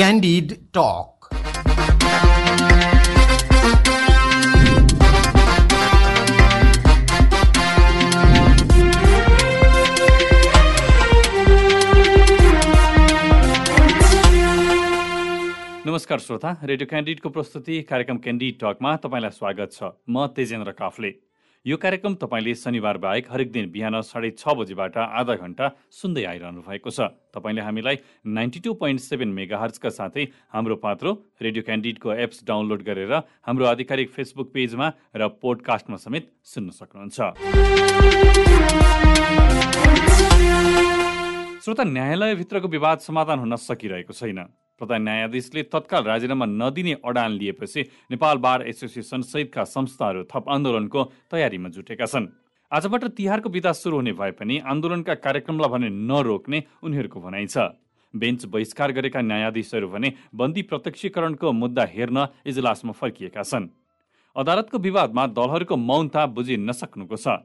Candid Talk. नमस्कार श्रोता radio क्यान्डिडको प्रस्तुति कार्यक्रम क्यान्डिड टकमा तपाईँलाई स्वागत छ म तेजेन्द्र काफले यो कार्यक्रम तपाईँले शनिबार बाहेक हरेक दिन बिहान साढे छ बजीबाट आधा घन्टा सुन्दै आइरहनु भएको छ। तपाईँले हामीलाई ninety two point seven mega हर्चका साथै हाम्रो पात्रो रेडियो क्यान्डिडको एप्स डाउनलोड गरेर हाम्रो आधिकारिक फेसबुक पेजमा र पोडकास्टमा समेत सुन्न सक्नुहुन्छ। श्रोता न्यायालयभित्रको विवाद समाधान हुन सकिरहेको छैन। प्रधान न्यायाधीशले तत्काल राजीनामा नदिने अडान लिएपछि नेपाल बार एसोसिएसन सहितका संस्थाहरू थप आन्दोलनको तयारीमा जुटेका छन्। आजबाट तिहारको विदा सुरु हुने भए पनि आन्दोलनका कार्यक्रमलाई भने नरोक्ने उनीहरूको भनाइ छ। बेन्च बहिष्कार गरेका न्यायाधीशहरू भने बन्दी प्रत्यक्षीकरणको मुद्दा हेर्न इजलासमा फर्किएका छन्। अदालतको विवादमा दलहरूको मौनता बुझि नसक्नुको छ।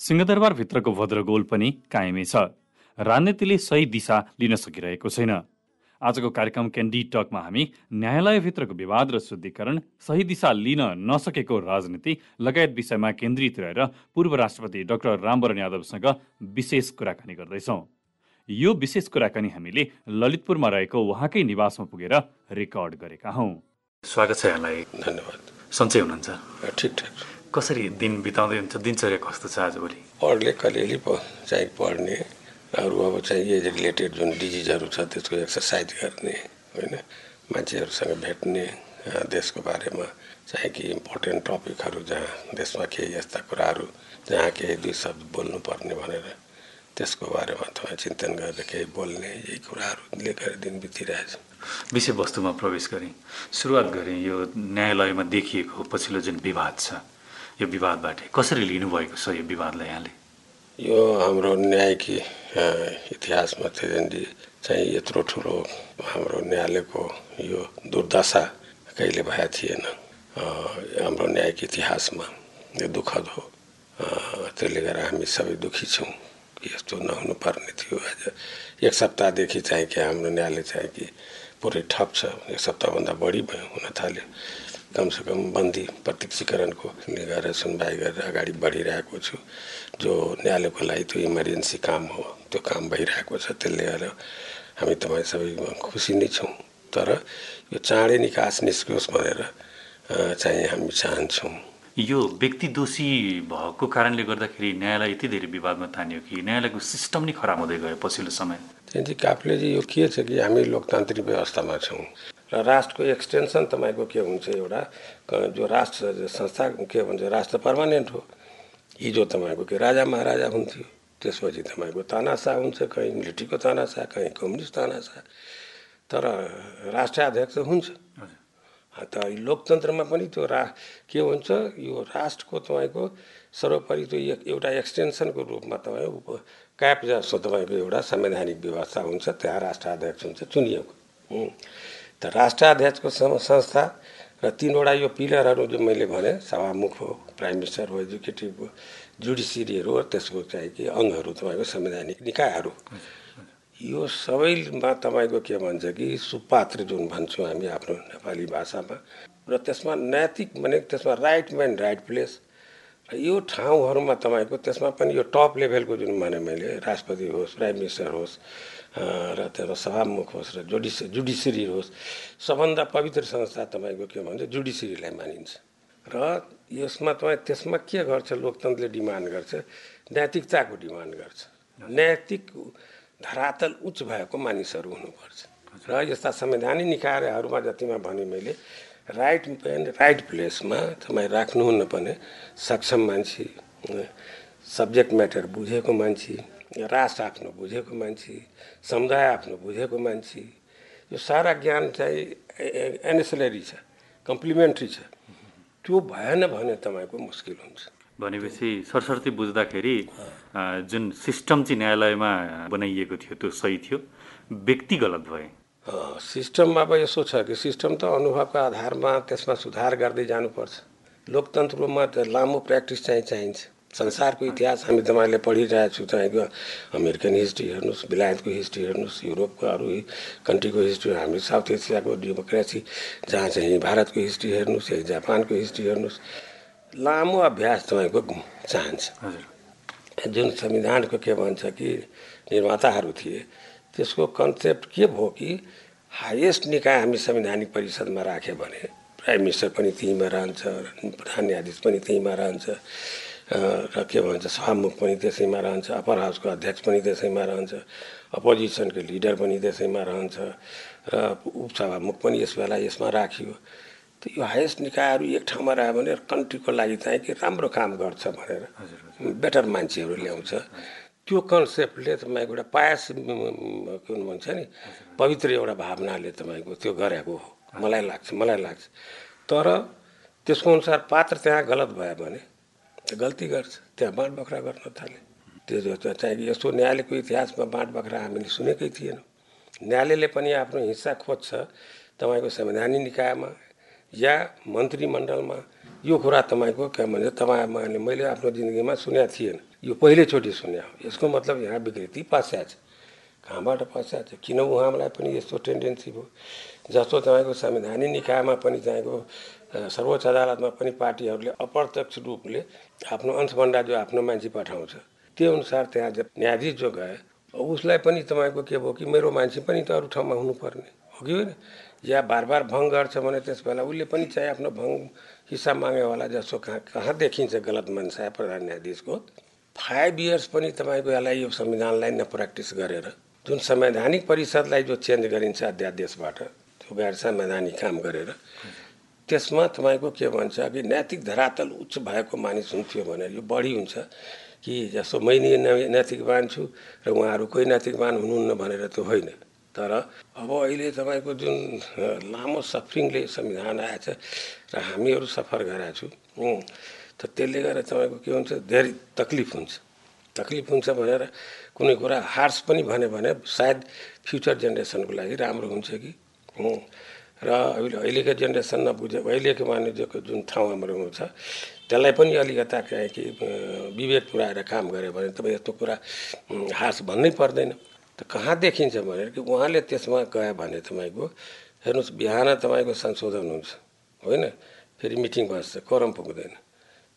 सिंहदरबारभित्रको भद्रगोल पनि कायमै छ। राजनीतिले सही दिशा लिन सकिरहेको छैन। आजको कार्यक्रम क्यान्डी टकमा हामी न्यायालयभित्रको विवाद र शुद्धिकरण सही दिशा लिन नसकेको राजनीति लगायत विषयमा केन्द्रित रहेर पूर्व राष्ट्रपति डाक्टर रामवरण यादवसँग विशेष कुराकानी गर्दैछौँ। यो विशेष कुराकानी हामीले ललितपुरमा रहेको उहाँकै निवासमा पुगेर रेकर्ड गरेका हौँ। स्वागत छ यहाँलाई धन्यवाद। सन्चै हुनुहुन्छ? ठिक ठाक। कसरी दिन बिताउँदै हुन्छ? दिनचर्या कस्तो छ आजभोलि पढले कलिअलि प चाहिँ पढ्ने। अरू अब चाहिँ एज रिलेटेड जुन डिजिजहरू छ त्यसको एक्सर्साइज गर्ने होइन? मान्छेहरूसँग भेट्ने देशको बारेमा चाहिँ कि इम्पोर्टेन्ट टपिकहरू जहाँ देशमा केही यस्ता कुराहरू जहाँ केही दुई शब्द बोल्नुपर्ने भनेर त्यसको बारेमा तपाईँ चिन्तन गरेर केही बोल्ने यही कुराहरूले गरेर दिन बितिरहेछ। विषयवस्तुमा प्रवेश गरेँ। सुरुवात गरेँ यो न्यायालयमा देखिएको पछिल्लो जुन विवाद छ यो विवादबाट कसरी लिनुभएको छ यो विवादलाई यहाँले? यो हाम्रो न्यायिकी इतिहासमा तेजेन्जी चाहिँ यत्रो ठुलो हाम्रो न्यायालयको यो दुर्दशा कहिले भए थिएन। हाम्रो न्यायिक इतिहासमा यो दुःखद हो। त्यसले गर्दा हामी सबै दुःखी छौँ यस्तो नहुनु पर्ने थियो। आज एक सप्ताहदेखि चाहिँ कि हाम्रो न्यायालय चाहिँ कि पुरै ठप छ। एक सप्ताहभन्दा बढी भयो हुन थाल्यो। कमसेकम बन्दी प्रत्यक्षीकरणको गरेर सुनवाई गरेर अगाडि बढिरहेको छु। जो न्यायालयको लागि त्यो इमर्जेन्सी काम हो त्यो काम भइरहेको छ त्यसले गर्दा हामी तपाईँ सबै खुसी नै छौँ। तर यो चाँडै निकास निस्कियोस् भनेर चाहिँ हामी चाहन्छौँ। यो व्यक्ति दोषी भएको कारणले गर्दाखेरि न्यायालय यति धेरै विवादमा तानियो कि न्यायालयको सिस्टम नै खराब हुँदै गयो पछिल्लो समय? त्यहाँदेखि काफलेजी यो के छ कि हामी लोकतान्त्रिक व्यवस्थामा छौँ? र राष्ट्रको एक्सटेन्सन तपाईँको के हुन्छ एउटा जो राष्ट्र संस्था के भन्छ राष्ट्र पर्मानेन्ट हो। हिजो तपाईँको के राजा महाराजा हुन्थ्यो त्यसपछि तपाईँको तानासा हुन्छ कहीँ मिलिट्रीको तानासा कहीँ कम्युनिस्ट तानासा। तर राष्ट्राध्यक्ष हुन्छ। त लोकतन्त्रमा पनि त्यो रा के हुन्छ यो राष्ट्रको तपाईँको सर्वोपरि त्यो एउटा एक्सटेन्सनको रूपमा तपाईँ उप क्याप जस्तो तपाईँको एउटा संवैधानिक व्यवस्था हुन्छ त्यहाँ राष्ट्राध्यक्ष हुन्छ चुनिएको। त राष्ट्राध्यक्षको संस्था र तिनवटा यो पिलरहरू जो मैले भने सभामुख हो प्राइम मिनिस्टर हो एजुकेटिभ हो जुडिसियरीहरू हो त्यसको चाहिँ कि अङ्गहरू तपाईँको संवैधानिक निकायहरू। यो सबैमा तपाईँको के भन्छ कि सुपात्र जुन भन्छौँ हामी आफ्नो नेपाली भाषामा र त्यसमा नैतिक भने त्यसमा राइट म्यान राइट प्लेस यो ठाउँहरूमा तपाईँको त्यसमा पनि यो टप लेभलको जुन भने मैले राष्ट्रपति होस् प्राइम मिनिस्टर होस् र त्यसमा सभामुख होस् र जुडिस जुडिसियरी होस् सबभन्दा पवित्र संस्था तपाईँको के भन्छ जुडिसियरीलाई मानिन्छ। र यसमा तपाईँ त्यसमा के गर्छ? लोकतन्त्रले डिमान्ड गर्छ नैतिकताको डिमान्ड गर्छ। नैतिक धरातल उच्च भएको मानिसहरू हुनुपर्छ। र यस्ता संवैधानिक निकायहरूमा जतिमा भने मैले राइट एन्ड राइट प्लेसमा तपाईँ राख्नुहुन्न भने सक्षम मान्छे सब्जेक्ट म्याटर बुझेको मान्छे राष्ट्र आफ्नो बुझेको मान्छे समुदाय आफ्नो बुझेको मान्छे यो सारा ज्ञान चाहिँ एनेसलरी छ कम्प्लिमेन्ट्री छ। त्यो भएन भने तपाईँको मुस्किल हुन्छ। भनेपछि सरस्वती बुझ्दाखेरि जुन सिस्टम चाहिँ न्यायालयमा बनाइएको थियो त्यो सही थियो व्यक्ति गलत भए। सिस्टममा अब यसो छ कि सिस्टम त अनुभवको आधारमा त्यसमा सुधार गर्दै जानुपर्छ। लोकतन्त्रमा लामो प्र्याक्टिस चाहिँ चाहिन्छ। संसारको इतिहास हामी तपाईँले पढिरहेको छु तपाईँको अमेरिकन हिस्ट्री हेर्नुहोस् बेलायतको हिस्ट्री हेर्नुहोस् युरोपको अरू कन्ट्रीको हिस्ट्री हामी साउथ एसियाको डेमोक्रेसी जहाँ चाहिँ भारतको हिस्ट्री हेर्नुहोस् या जापानको हिस्ट्री हेर्नुहोस् लामो अभ्यास तपाईँको चाहन्छ। जुन संविधानको के भन्छ कि निर्माताहरू थिए त्यसको कन्सेप्ट के भयो कि हाइएस्ट निकाय हामी संवैधानिक परिषदमा राख्यो भने प्राइम मिनिस्टर पनि त्यहीँमा रहन्छ प्रधान न्यायाधीश पनि त्यहीँमा रहन्छ र के भन्छ सभामुख पनि त्यसैमा रहन्छ अप्पर हाउसको अध्यक्ष पनि त्यसैमा रहन्छ अपोजिसनको लिडर पनि त्यसैमा रहन्छ र उपसभामुख पनि यस बेला यसमा राखियो। त यो हाइएस्ट निकायहरू एक ठाउँमा रह्यो भने कन्ट्रीको लागि चाहिँ कि राम्रो काम गर्छ भनेर बेटर मान्छेहरू ल्याउँछ। त्यो कन्सेप्टले तपाईँको एउटा पायस के भन्छ नि पवित्र एउटा भावनाले तपाईँको त्यो गरेको हो। मलाई लाग्छ मलाई लाग्छ। तर त्यसको अनुसार पात्र त्यहाँ गलत भयो भने गल्ती गर्छ। त्यहाँ बाँड बखरा गर्न थाले। त्यो चाहिँ यस्तो न्यायालयको इतिहासमा बाँड बखरा हामीले सुनेकै थिएनौँ। न्यायालयले पनि आफ्नो हिस्सा खोज्छ तपाईँको संवैधानिक निकायमा या मन्त्रीमण्डलमा। यो कुरा तपाईँको के भन्छ तपाईँ मैले आफ्नो जिन्दगीमा सुनेको थिएन। यो पहिलोचोटि सुने हो। यसको मतलब यहाँ विकृति पस्या छ। कहाँबाट पस्या छ? किन उहाँलाई पनि यस्तो टेन्डेन्सी भयो? जस्तो तपाईँको संवैधानिक निकायमा पनि तपाईँको सर्वोच्च अदालतमा पनि पार्टीहरूले अप्रत्यक्ष रूपले आफ्नो अंशभन्डा जो आफ्नो मान्छे पठाउँछ त्यो अनुसार त्यहाँ न्यायाधीश जो गए उसलाई पनि तपाईँको के भयो कि मेरो मान्छे पनि त अरू ठाउँमा हुनुपर्ने हो कि होइन? या बार बार भङ्ग गर्छ भने त्यस बेला उसले पनि चाहिँ आफ्नो भङ्ग हिस्सा मागे होला जस्तो कहाँ कहाँ देखिन्छ गलत मान्छे प्रधान न्यायाधीशको फाइभ इयर्स पनि तपाईँको यसलाई यो संविधानलाई न प्र्याक्टिस गरेर जुन संवैधानिक परिषदलाई जो चेन्ज गरिन्छ अध्यादेशबाट त्यो गैर संवैधानिक काम गरेर त्यसमा तपाईँको के भन्छ कि नैतिक धरातल उच्च भएको मानिस हुन्थ्यो भनेर यो बढी हुन्छ कि जस्तो मै नैतिकवान छु र उहाँहरू कोही नैतिकवान हुनुहुन्न भनेर त्यो होइन। तर अब अहिले तपाईँको जुन लामो सफरिङले संविधान आएछ र हामीहरू सफर गरेका छौँ त त्यसले गर्दा तपाईँको के हुन्छ धेरै तक्लिफ हुन्छ। तक्लिफ हुन्छ भनेर कुनै कुरा हार्स पनि भन्यो भने सायद फ्युचर जेनेरेसनको लागि राम्रो हुन्छ कि र अहिले अहिलेको जेनेरेसन नबुझे अहिलेको वाणिज्यको जुन ठाउँ हाम्रो छ त्यसलाई पनि अलिकता कि विवेक पुऱ्याएर काम गऱ्यो भने तपाईँ यस्तो कुरा हास भन्नै पर्दैन। त कहाँ देखिन्छ भनेर कि उहाँले त्यसमा गयो भने तपाईँको हेर्नुहोस् बिहान तपाईँको संशोधन हुन्छ होइन? फेरि मिटिङ बस्छ कोरम पुग्दैन।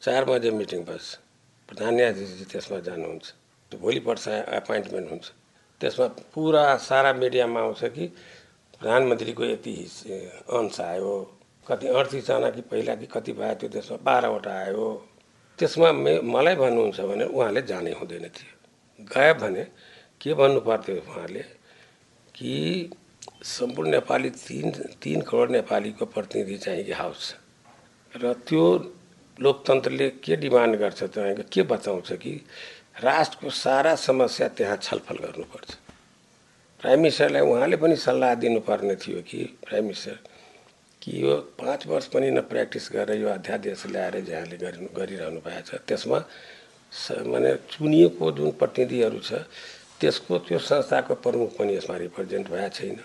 चार बजे मिटिङ बस्छ प्रधान न्यायाधीशजी त्यसमा जानुहुन्छ भोलिपल्ट एपोइन्टमेन्ट हुन्छ। त्यसमा पुरा सारा मिडियामा आउँछ कि प्रधानमन्त्रीको यति अंश आयो कति अडतिसजना कि पहिला कि कति भयो त्यो त्यसमा बाह्रवटा आयो। त्यसमा मे मलाई भन्नुहुन्छ भने उहाँले जानै हुँदैन थियो। गयो भने के भन्नु पर्थ्यो उहाँले कि सम्पूर्ण नेपाली तिन तिन करोड नेपालीको प्रतिनिधि चाहिँ कि हाउस र त्यो लोकतन्त्रले के डिमान्ड गर्छ तपाईँको के बचाउँछ कि राष्ट्रको सारा समस्या त्यहाँ छलफल गर्नुपर्छ। प्राइम मिनिस्टरलाई उहाँले पनि सल्लाह दिनुपर्ने थियो कि प्राइम मिनिस्टर कि यो पाँच वर्ष पनि न प्र्याक्टिस गरेर यो अध्यादेश ल्याएर जहाँले गरि गरिरहनु भएको छ। त्यसमा माने चुनिएको जुन प्रतिनिधिहरू छ त्यसको त्यो संस्थाको प्रमुख पनि यसमा रिप्रेजेन्ट भएको छैन।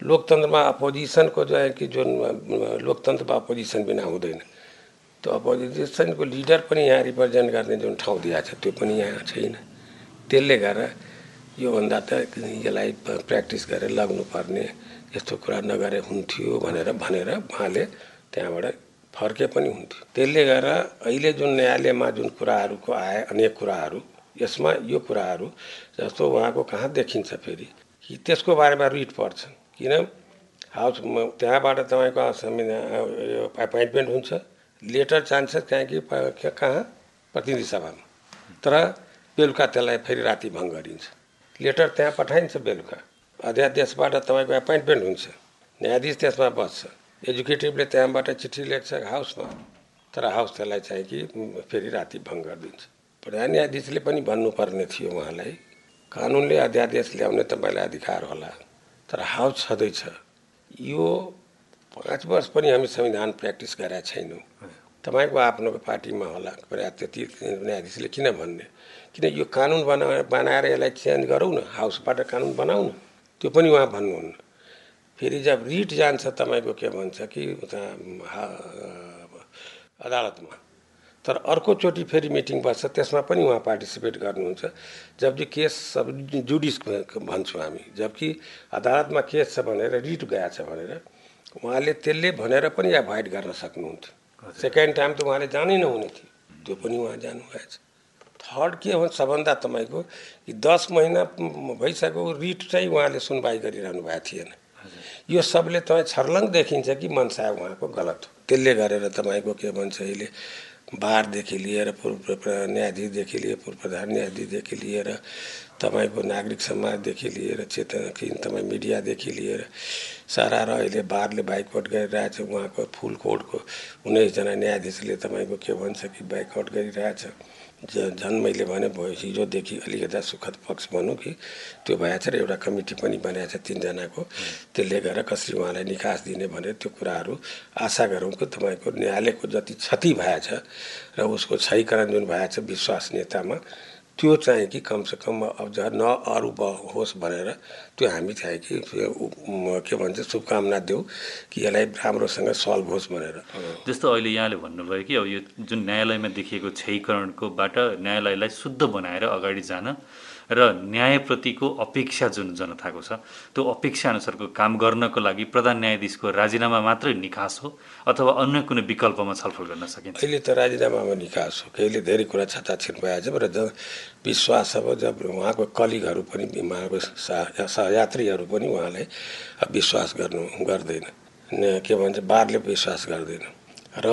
लोकतन्त्रमा अपोजिसनको जो कि जुन लोकतन्त्रमा अपोजिसन बिना हुँदैन। त्यो अपोजिसनको लिडर पनि यहाँ रिप्रेजेन्ट गर्ने जुन ठाउँ दिएको छ त्यो पनि यहाँ छैन। त्यसले गर्दा योभन्दा त यसलाई प्र्याक्टिस गरेर लग्नुपर्ने यस्तो कुरा नगरे हुन्थ्यो भनेर भनेर उहाँले त्यहाँबाट फर्के पनि हुन्थ्यो। त्यसले गर्दा अहिले जुन न्यायालयमा जुन कुराहरूको आए अनेक कुराहरू यसमा यो कुराहरू जस्तो उहाँको कहाँ देखिन्छ फेरि? कि त्यसको बारेमा रिट पर्छ किन? हाउस त्यहाँबाट तपाईँको एपोइन्टमेन्ट हुन्छ। लेटर जान्छ कहाँ कि कहाँ? प्रतिनिधि सभामा। तर बेलुका त्यसलाई फेरि राति भङ्ग गरिन्छ। लेटर त्यहाँ पठाइन्छ बेलुका। अध्यादेशबाट तपाईँको एपोइन्टमेन्ट हुन्छ। न्यायाधीश त्यसमा बस्छ। एजुकेटिभले त्यहाँबाट चिठी लेख्छ हाउसमा। तर हाउस त्यसलाई चाहिँ कि फेरि राति भङ्ग गरिदिन्छ। प्रधान न्यायाधीशले पनि भन्नुपर्ने थियो उहाँलाई कानुनले अध्यादेश ल्याउने तपाईँलाई अधिकार होला। तर हाउस छँदैछ यो पाँच वर्ष पनि हामी संविधान प्र्याक्टिस गरेका छैनौँ। तपाईँको आफ्नो पार्टीमा होला। त्यति न्यायाधीशले किन भन्ने? किन यो कानुन बना बनाएर यसलाई चेन्ज गरौँ न हाउसबाट कानुन बनाऊ न? त्यो पनि उहाँ भन्नुहुन्न। फेरि जब रिट जान्छ तपाईँको के भन्छ कि उता अदालतमा। तर अर्कोचोटि फेरि मिटिङ बस्छ त्यसमा पनि उहाँ पार्टिसिपेट गर्नुहुन्छ। जबकि केस सब जुडिस भन्छौँ हामी। जबकि अदालतमा केस छ भनेर रिट गएको छ भनेर उहाँले त्यसले भनेर पनि एभोइड गर्न सक्नुहुन्थ्यो। सेकेन्ड टाइम त उहाँले जानै नहुने थियो। त्यो पनि उहाँ जानुभएछ। थर्ड के हो सबभन्दा तपाईँको कि दस महिना भइसक्यो रिट चाहिँ उहाँले सुनवाई गरिरहनु भएको थिएन। यो सबले तपाईँ छर्लङ देखिन्छ कि मनसा उहाँको गलत हो? त्यसले गरेर तपाईँको के भन्छ अहिले बारदेखि लिएर पूर्व न्यायाधीशदेखि लिएर पूर्व प्रधान न्यायाधीशदेखि लिएर तपाईँको नागरिक समाजदेखि लिएर चेतना तपाईँ मिडियादेखि लिएर सारा र अहिले बारले बाइकआउट गरिरहेछ उहाँको फुल कोर्टको उन्नाइसजना न्यायाधीशले तपाईँको के भन्छ कि बाइकआउट गरिरहेछ। झन् मैले भने भयो हिजोदेखि अलिकता सुखद पक्ष भनौँ कि त्यो भएछ र एउटा कमिटी पनि बनाएको छ तिनजनाको। त्यसले गर्दा कसरी उहाँलाई निकास दिने भनेर त्यो कुराहरू आशा गरौँ कि तपाईँको न्यायालयको जति क्षति भएछ र उसको क्षयीकरण जुन भएछ विश्वसनीयतामा त्यो चाहिँ कि कमसेकम अब न अरू होस् भनेर त्यो हामी चाहिँ कि के भन्छ शुभकामना देऊ कि यसलाई राम्रोसँग सल्भ होस् भनेर। जस्तो अहिले यहाँले भन्नुभयो कि अब यो जुन न्यायालयमा देखिएको क्षयीकरणकोबाट न्यायालयलाई शुद्ध बनाएर अगाडि जान र न्यायप्रतिको अपेक्षा जुन जनताको छ त्यो अपेक्षा अनुसारको काम गर्नको लागि प्रधान न्यायाधीशको राजीनामा मात्रै निकास हो अथवा अन्य कुनै विकल्पमा छलफल गर्न सकिन्छ? अहिले त राजीनामामा निकास हो। कहिले धेरै कुरा छताछिन भएछ र ज विश्वास अब जब उहाँको कलिगहरू पनि उहाँको सहयात्रीहरू पनि उहाँलाई विश्वास गर्नु गर्दैन। के भन्छ बारले विश्वास गर्दैन। र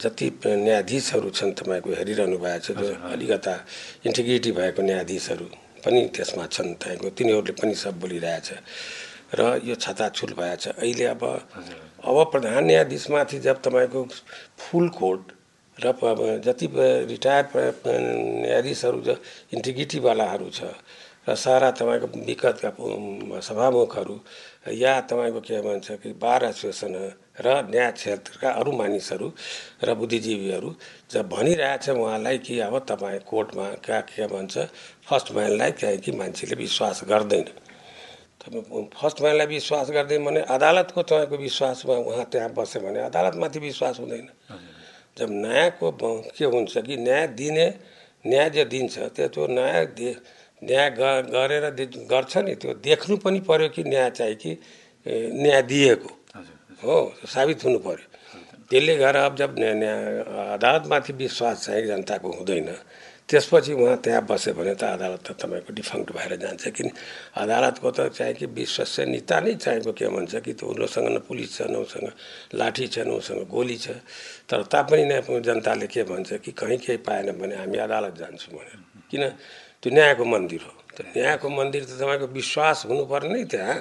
जति न्यायाधीशहरू छन् तपाईँको हेरिरहनु भएको छ जो अलिकता इन्टिग्रिटी भएको न्यायाधीशहरू पनि त्यसमा छन् तपाईँको तिनीहरूले पनि सब बोलिरहेछ। र यो छताछुल भएछ अहिले अब अब प्रधान न्यायाधीशमाथि जब तपाईँको फुल कोर्ट र जति रिटायर्ड न्यायाधीशहरू जो इन्टिग्रिटीवालाहरू छ र सारा तपाईँको विगतका सभामुखहरू या तपाईँको के भन्छ कि बार एसोसिएसन र न्याय क्षेत्रका अरू मानिसहरू र बुद्धिजीवीहरू जब भनिरहेछ उहाँलाई कि अब तपाईँ कोर्टमा क्या के भन्छ फर्स्ट म्यानलाई कि मान्छेले विश्वास गर्दैन। फर्स्ट म्यानलाई विश्वास गर्दैन भने अदालतको तपाईँको विश्वासमा उहाँ त्यहाँ बस्यो भने अदालतमाथि विश्वास हुँदैन। जब न्यायको के हुन्छ कि न्याय दिने न्याय जो दिन्छ त्यो त्यो न्याय दे न्याय गरेर गर्छ नि त्यो देख्नु पनि पर्यो कि न्याय चाहिँ कि न्याय दिएको। हो साबित हुनु पर्यो। त्यसले गर्दा अब जब अदालतमाथि विश्वास चाहिँ जनताको हुँदैन त्यसपछि उहाँ त्यहाँ बस्यो भने त अदालत त तपाईँको डिफङ्क्ट भएर जान्छ। किन? अदालतको त चाहिँ कि विश्वसनीयता नै चाहिएको के भन्छ कि त्यो उनीहरूसँग न पुलिस छ न उसँग लाठी छ न उसँग गोली छ। तर तापनि नै जनताले के भन्छ कि कहीँ केही पाएन भने हामी अदालत जान्छौँ भनेर। किन? त्यो न्यायको मन्दिर हो। त्यो न्यायको मन्दिर त तपाईँको विश्वास हुनुपर्ने नै त्यहाँ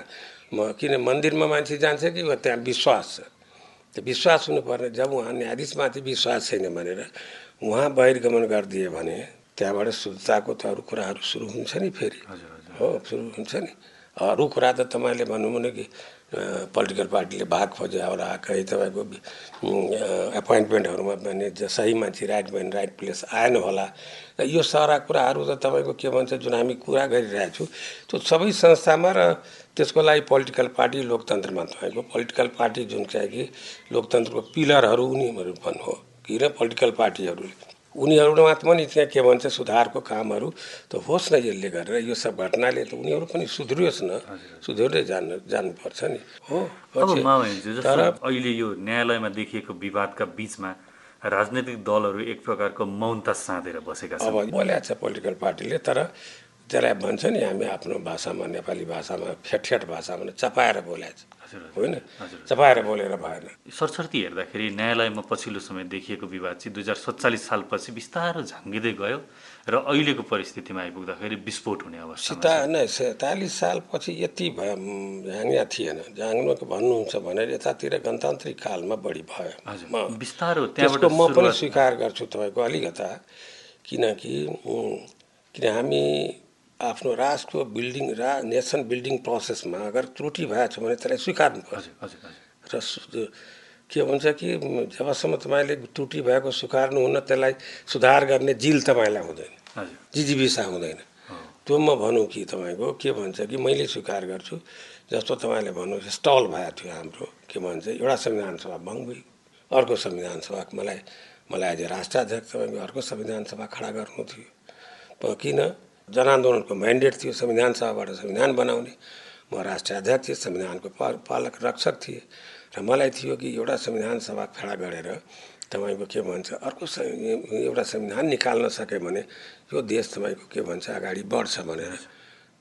म किन मन्दिरमा मान्छे जान्छ कि? त्यहाँ विश्वास छ। त्यो विश्वास हुनुपर्ने जब उहाँ न्यायाधीशमाथि विश्वास छैन भनेर उहाँ बहिर्गमन गरिदियो भने त्यहाँबाट शुद्धताको त अरू कुराहरू सुरु हुन्छ नि फेरि। हो सुरु हुन्छ नि। अरू कुरा त तपाईँले भनौँ भने कि पोलिटिकल पार्टीले भाग खोज्यो होला कहीँ तपाईँको एपोइन्टमेन्टहरूमा भने सही मान्छे राइट म्यान राइट प्लेस आएन होला। र यो सारा कुराहरू त तपाईँको के भन्छ जुन हामी कुरा गरिरहेको त्यो सबै संस्थामा र त्यसको लागि पोलिटिकल पार्टी लोकतन्त्रमा तपाईँको पोलिटिकल पार्टी जुन चाहिँ कि लोकतन्त्रको पिलरहरू उनीहरू भन्नु हो कि र पोलिटिकल पार्टीहरूले। उनीहरूमा पनि त्यहाँ के भन्छ सुधारको कामहरू त होस् न यसले गरेर यो सब घटनाले त उनीहरू पनि सुध्रियोस् न। सुध्रिँदै जानु जानुपर्छ नि। हो तर अहिले यो न्यायालयमा देखिएको विवादका बिचमा राजनैतिक दलहरू एक प्रकारको मौनता साँधेर बसेका छन्। अब बोलेको छ पोलिटिकल पार्टीले तर त्यसलाई भन्छ नि हामी आफ्नो भाषामा नेपाली भाषामा फेट भाषामा चपाएर बोलेको छ। होइन? चपाएर बोलेर भएन सरसर्ती हेर्दाखेरि न्यायालयमा पछिल्लो समय देखिएको विवाद चाहिँ दुई हजार सत्तालिस सालपछि बिस्तारो झाङ्गिँदै गयो र अहिलेको परिस्थितिमा आइपुग्दाखेरि विस्फोट हुने अवस्था सिता नै सैँतालिस सालपछि यति भयो झाङ्गिया थिएन। झाङ्नुको भन्नुहुन्छ भने यतातिर गणतान्त्रिक कालमा बढी भयो। बिस्तारो त्यसको म पनि स्वीकार गर्छु तपाईँको अलिकता किनकि किन हामी आफ्नो राष्ट्रको बिल्डिङ रा नेसन बिल्डिङ प्रोसेसमा अगर त्रुटि भएको छ भने त्यसलाई स्वीकार्नुपर्छ। र के भन्छ कि जबसम्म तपाईँले त्रुटि भएको स्वीकार्नुहुन्न त्यसलाई सुधार गर्ने जिल तपाईँलाई हुँदैन। जिजिविसा हुँदैन। त्यो म भनौँ कि तपाईँको के भन्छ कि मैले स्वीकार गर्छु जस्तो तपाईँले भन्नु स्टल भएको थियो हाम्रो के भन्छ एउटा संविधान सभा भङ्ग भयो अर्को संविधान सभा मलाई मलाई आज राष्ट्राध्यक्ष तपाईँको अर्को संविधान सभा खडा गर्नु थियो। किन? जनआन्दोलनको म्यान्डेट थियो संविधान सभाबाट संविधान बनाउने। म राष्ट्रिय अध्यक्ष संविधानको पालक रक्षक थिएँ। र मलाई थियो कि एउटा संविधान सभा खडा गरेर तपाईँको के भन्छ अर्को एउटा संविधान निकाल्न सक्यो भने यो देश तपाईँको के भन्छ अगाडि बढ्छ भनेर।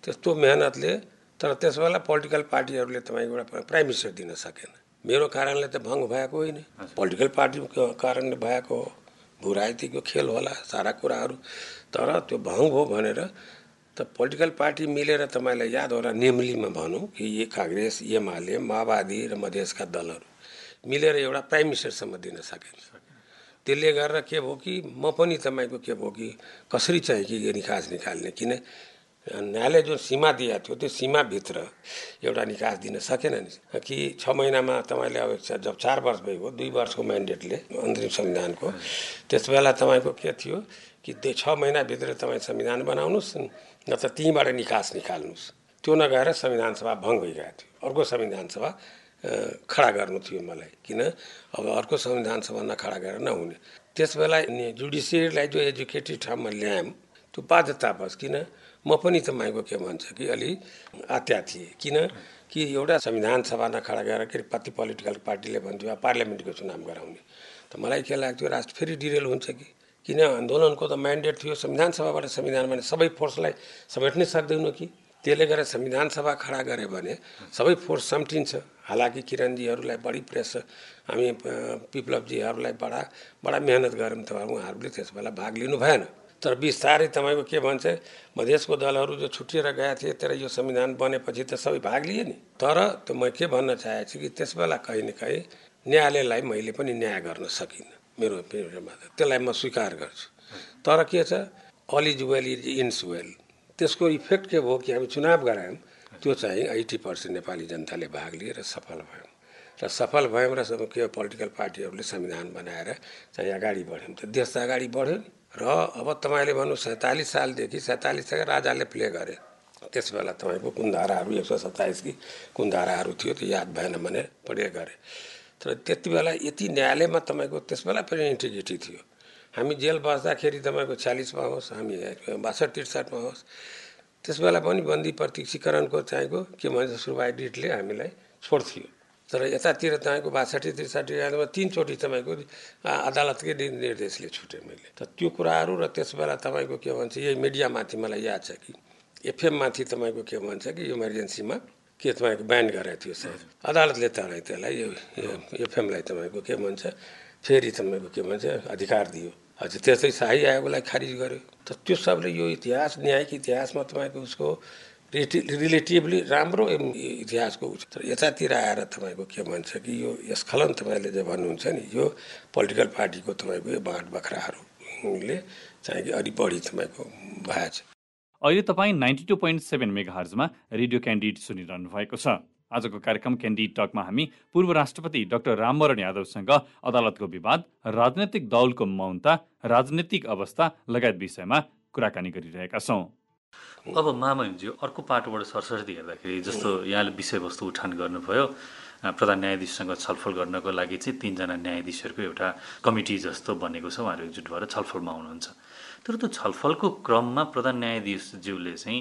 त्यस्तो मेहनतले तर त्यस बेला पोलिटिकल पार्टीहरूले तपाईँको एउटा प्राइम मिनिस्टर दिन सकेन। मेरो कारणले त भङ्ग भएको होइन। पोलिटिकल पार्टीको कारणले भएको हो। भू राजनीतिको खेल होला सारा कुराहरू। तर त्यो भङ्ग भयो भनेर त पोलिटिकल पार्टी मिलेर तपाईँलाई याद होला नेमलीमा भनौँ कि ए काङ्ग्रेस एमाले माओवादी र मधेसका दलहरू मिलेर एउटा प्राइम मिनिस्टरसम्म दिन सकेन त्यसले गरेर के भयो कि म पनि तपाईँको के भयो कि कसरी चाहिँ कि निकास निकाल्ने किन न्यायालय जुन सीमा दिएको थियो त्यो सीमाभित्र एउटा निकास दिन सकेन नि। कि छ महिनामा तपाईँले अब जब चार वर्ष भइगयो दुई वर्षको म्यान्डेटले अन्तरिम संविधानको त्यस बेला तपाईँको के थियो कि त्यो छ महिनाभित्र तपाईँ संविधान बनाउनुहोस् न त त्यहीँबाट निकास निकाल्नुहोस्। त्यो नगएर संविधान सभा भङ्ग भइरहेको थियो। अर्को संविधान सभा खडा गर्नु थियो मलाई किन? अब अर्को संविधान सभा नखडा गरेर नहुने। त्यस बेला जुडिसियरीलाई जो एजुकेटेड ठाउँमा ल्यायौँ त्यो बाध्यता बस किन? म पनि तपाईँको के भन्छ कि अलि आत्या थिएँ। किन? कि एउटा संविधान सभा नखडा गरेर के कति पोलिटिकल पार्टीले भन्थ्यो पार्लियामेन्टको चुनाव गराउने। त मलाई के लाग्थ्यो राष्ट्र फेरि डिरेल हुन्छ कि? किन आन्दोलनको त म्यान्डेट थियो। संविधान सभाबाट संविधान भने सबै फोर्सलाई समेट्नै सक्दैनौँ कि? त्यसले गर्दा संविधान सभा खडा गऱ्यो भने सबै फोर्स सम्टिन्छ। हालाकि किरणजीहरूलाई बढी प्रेस हामी विप्लवजीहरूलाई बडा बडा मेहनत गऱ्यौँ त उहाँहरूले त्यस बेला भाग लिनु भएन। तर बिस्तारै तपाईँको के भन्छ मधेसको दलहरू जो छुट्टिएर गएका थिए तर यो संविधान बनेपछि त सबै भाग लिए नि। तर त्यो म के भन्न चाहेको छु कि त्यस बेला कहीँ न कहीँ न्यायालयलाई मैले पनि न्याय गर्न सकिनँ। मेरो त्यसलाई म स्वीकार गर्छु। तर के छ अल इज वेल इज इन्स वेल त्यसको इफेक्ट के भयो कि हामी चुनाव गरायौँ त्यो चाहिँ एट्टी पर्सेन्ट नेपाली जनताले भाग लिएर सफल भयौँ। र सफल भयौँ र के पोलिटिकल पार्टीहरूले संविधान बनाएर चाहिँ अगाडि बढ्यौँ। त देश त अगाडि बढ्यो र अब तपाईँले भन्नु सैँतालिस सालदेखि सैँतालिसका राजाले प्ले गरे। त्यस बेला तपाईँको कुन धाराहरू एक सय सत्ताइस कि कुन धाराहरू थियो त्यो याद भएन भने प्ले गरे। तर त्यति बेला यति न्यायालयमा तपाईँको त्यस बेला पनि इन्टिग्रिटी थियो। हामी जेल बस्दाखेरि तपाईँको छ्यालिसमा होस् हामी बासठ त्रिसठमा होस् त्यस बेला पनि बन्दी प्रत्यक्षीकरणको चाहिएको के भन्छ सुरवाइडिटले हामीलाई छोड्थ्यो। तर यतातिर तपाईँको बासठी त्रिसठी तिनचोटि तपाईँको अदालतकै निर्देशले छुटेँ मैले। त त्यो कुराहरू र त्यस बेला तपाईँको के भन्छ यही मिडियामाथि मलाई याद छ कि एफएममाथि तपाईँको के भन्छ कि इमर्जेन्सीमा के तपाईँको ब्यान गरेको थियो सायद अदालतले तराई त्यसलाई यो एफएमलाई तपाईँको के भन्छ फेरि तपाईँको के भन्छ अधिकार दियो। हजुर त्यस्तै शाही आयोगलाई खारिज गर्यो। त त्यो सबले यो इतिहास न्यायिक इतिहासमा तपाईँको उसको रिलेटिभली राम्रो इतिहासको तर यतातिर आएर तपाईँको के भन्छ कि यो स्खलन तपाईँले जो भन्नुहुन्छ नि यो पोलिटिकल पार्टीको तपाईँको यो बाँड बख्राहरूले चाहिँ कि अलि बढी तपाईँको भएछ अहिले तपाईँ ninety two point seven mega Radio Candid सुनिरहनु भएको छ। आजको कार्यक्रम क्यान्डिड टकमा हामी पूर्व राष्ट्रपति डाक्टर रामवरण यादवसँग अदालतको विवाद राजनैतिक दलको मौनता राजनैतिक अवस्था लगायत विषयमा कुराकानी गरिरहेका छौँ। अब मामज्यू अर्को पाटोबाट सरस्वती हेर्दाखेरि जस्तो यहाँले विषयवस्तु उठान गर्नुभयो। प्रधान न्यायाधीशसँग छलफल गर्नको लागि चाहिँ तिनजना न्यायाधीशहरूको एउटा कमिटी जस्तो बनेको छ उहाँहरू एकजुट भएर छलफलमा आउनुहुन्छ तर त्यो छलफलको क्रममा प्रधान न्यायाधीशज्यूले चाहिँ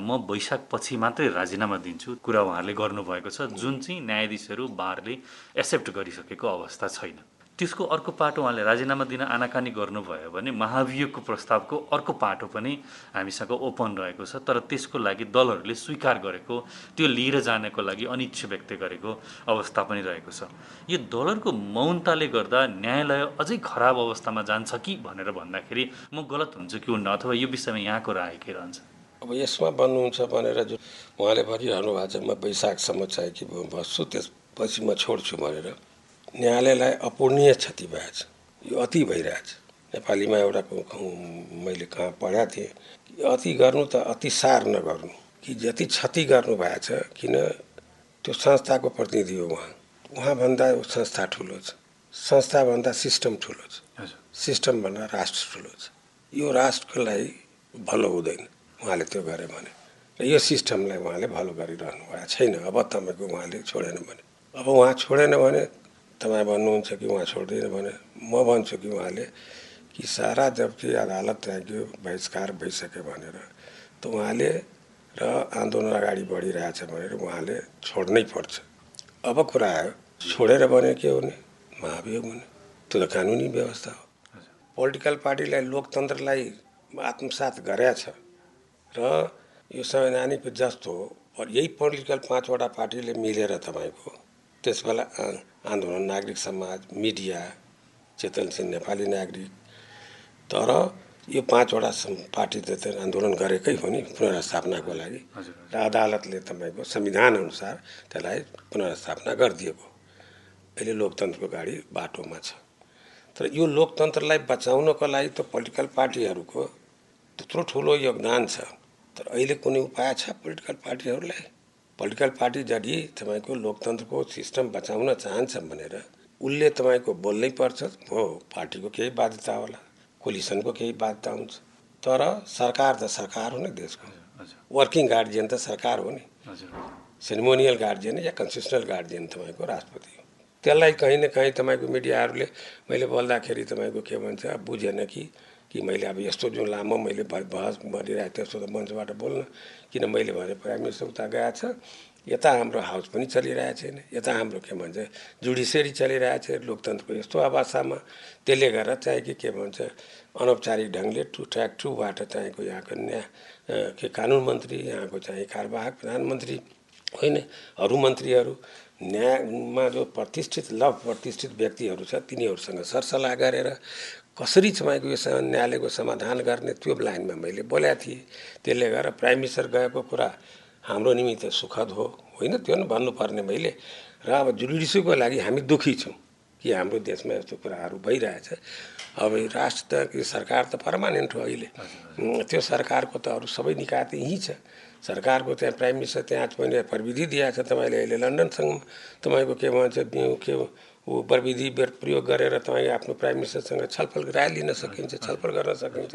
म वैशाख पछि मात्रै राजीनामा दिन्छु कुरा उहाँहरूले गर्नुभएको छ। जुन चाहिँ न्यायाधीशहरू बारले एक्सेप्ट गरिसकेको अवस्था छैन। त्यसको अर्को पाटो उहाँले राजीनामा दिन आनाकानी गर्नुभयो भने महाभियोगको प्रस्तावको अर्को पाटो पनि हामीसँग ओपन रहेको छ तर त्यसको लागि दलहरूले स्वीकार गरेको त्यो लिएर जानको लागि अनिच्छा व्यक्त गरेको अवस्था पनि रहेको छ। यो दलहरूको मौनताले गर्दा न्यायालय अझै खराब अवस्थामा जान्छ कि भनेर भन्दाखेरि म गलत हुन्छ कि हुन्न अथवा यो विषयमा यहाँको राय के रहन्छ? अब यसमा भन्नुहुन्छ भनेर जुन उहाँले भनिरहनु भएको छ म वैशाखसम्म चाहिँ कि बस्छु त्यसपछि म छोड्छु भनेर। न्यायालयलाई अपूर्णीय क्षति भएछ। यो अति भइरहेछ। नेपालीमा एउटा मैले कहाँ पढाएको थिएँ अति गर्नु त अति सार नगर्नु। कि जति क्षति गर्नु भएछ किन त्यो संस्थाको प्रतिनिधि हो उहाँ। उहाँभन्दा संस्था ठुलो छ। संस्थाभन्दा सिस्टम ठुलो छ। सिस्टमभन्दा राष्ट्र ठुलो छ। यो राष्ट्रको लागि भलो हुँदैन उहाँले त्यो गरे भने। र यो सिस्टमलाई उहाँले भलो गरिरहनु भएको छैन। अब तपाईँको उहाँले छोडेन भने। अब उहाँ छोडेन भने तपाईँ भन्नुहुन्छ कि उहाँ छोड्दैन भने म भन्छु कि उहाँले कि सारा जबकि अदालत त्यहाँ गयो बहिष्कार भइसक्यो भनेर। त उहाँले र आन्दोलन अगाडि बढिरहेछ भनेर उहाँले छोड्नै पर्छ। अब कुरा आयो छोडेर भने के हुने? महाभियोग हुने। त्यो त कानुनी व्यवस्था हो। पोलिटिकल पार्टीलाई लोकतन्त्रलाई आत्मसात गरेका छ र यो संवैधानिक जस्तो हो। यही पोलिटिकल पाँचवटा पार्टीले मिलेर तपाईँको त्यसबेला आ- आन्दोलन नागरिक समाज मिडिया चेतनशील नेपाली नागरिक। तर यो पाँचवटा पार्टीले त आन्दोलन गरेकै हो नि पुनर्स्थापनाको लागि। र अदालतले तपाईँको संविधानअनुसार त्यसलाई पुनर्स्थापना गरिदिएको। अहिले लोकतन्त्रको गाडी बाटोमा छ। तर यो लोकतन्त्रलाई बचाउनको लागि त पोलिटिकल पार्टीहरूको त्यत्रो ठुलो योगदान छ। तर अहिले कुनै उपाय छ पोलिटिकल पार्टीहरूलाई? पोलिटिकल पार्टी यदि तपाईँको लोकतन्त्रको सिस्टम बचाउन चाहन्छ भनेर उसले तपाईँको बोल्नै पर्छ। हो पार्टीको केही बाध्यता होला कोलिसनको केही बाध्यता हुन्छ। तर सरकार त सरकार हो नि देशको। वर्किङ गार्जियन त सरकार हो नि। सेरिमोनियल गार्जियन या कन्सिस्टनल गार्जियन तपाईँको राष्ट्रपति। हो त्यसलाई कहीँ न कहीँ तपाईँको मिडियाहरूले मैले बोल्दाखेरि तपाईँको के भन्छ बुझेन कि कि मैले अब यस्तो जुन लामो मैले बहस गरिरहेको थिएँ यस्तो त मञ्चबाट बोल्न किन मैले भने प्राइम मिनिस्टर उता गएको छ। यता हाम्रो हाउस पनि चलिरहेको छैन। यता हाम्रो के भन्छ जुडिसियरी चलिरहेको छ। लोकतन्त्रको यस्तो अवस्थामा त्यसले गर्दा चाहिँ कि के भन्छ अनौपचारिक ढङ्गले टु ट्र्याक टूबाट चाहिँको यहाँको न्याय के कानुन मन्त्री यहाँको चाहिँ कार्यवाहक प्रधानमन्त्री होइन अरू मन्त्रीहरू न्यायमा जो प्रतिष्ठित लभ प्रतिष्ठित व्यक्तिहरू छ तिनीहरूसँग सरसल्लाह गरेर कसरी तपाईँको यो न्यायालयको समाधान गर्ने त्यो लाइनमा मैले बोलेको थिएँ। त्यसले गर्दा प्राइम मिनिस्टर गएको कुरा हाम्रो निमित्त सुखद हो। होइन त्यो नि भन्नुपर्ने मैले। र अब जुडिसियको लागि हामी दुःखी छौँ कि हाम्रो देशमा यस्तो कुराहरू भइरहेछ। अब राष्ट्र त सरकार त पर्मानेन्ट हो अहिले। त्यो सरकारको त अरू सबै निकाय त यहीँ छ। सरकारको त्यहाँ प्राइम मिनिस्टर त्यहाँ पनि प्रविधि दिएको छ तपाईँले अहिले लन्डनसँग। तपाईँको के भन्छ के ऊ प्रविधि प्रयोग गरेर तपाईँ आफ्नो प्राइम मिनिस्टरसँग छलफल राय लिन सकिन्छ छलफल गर्न सकिन्छ।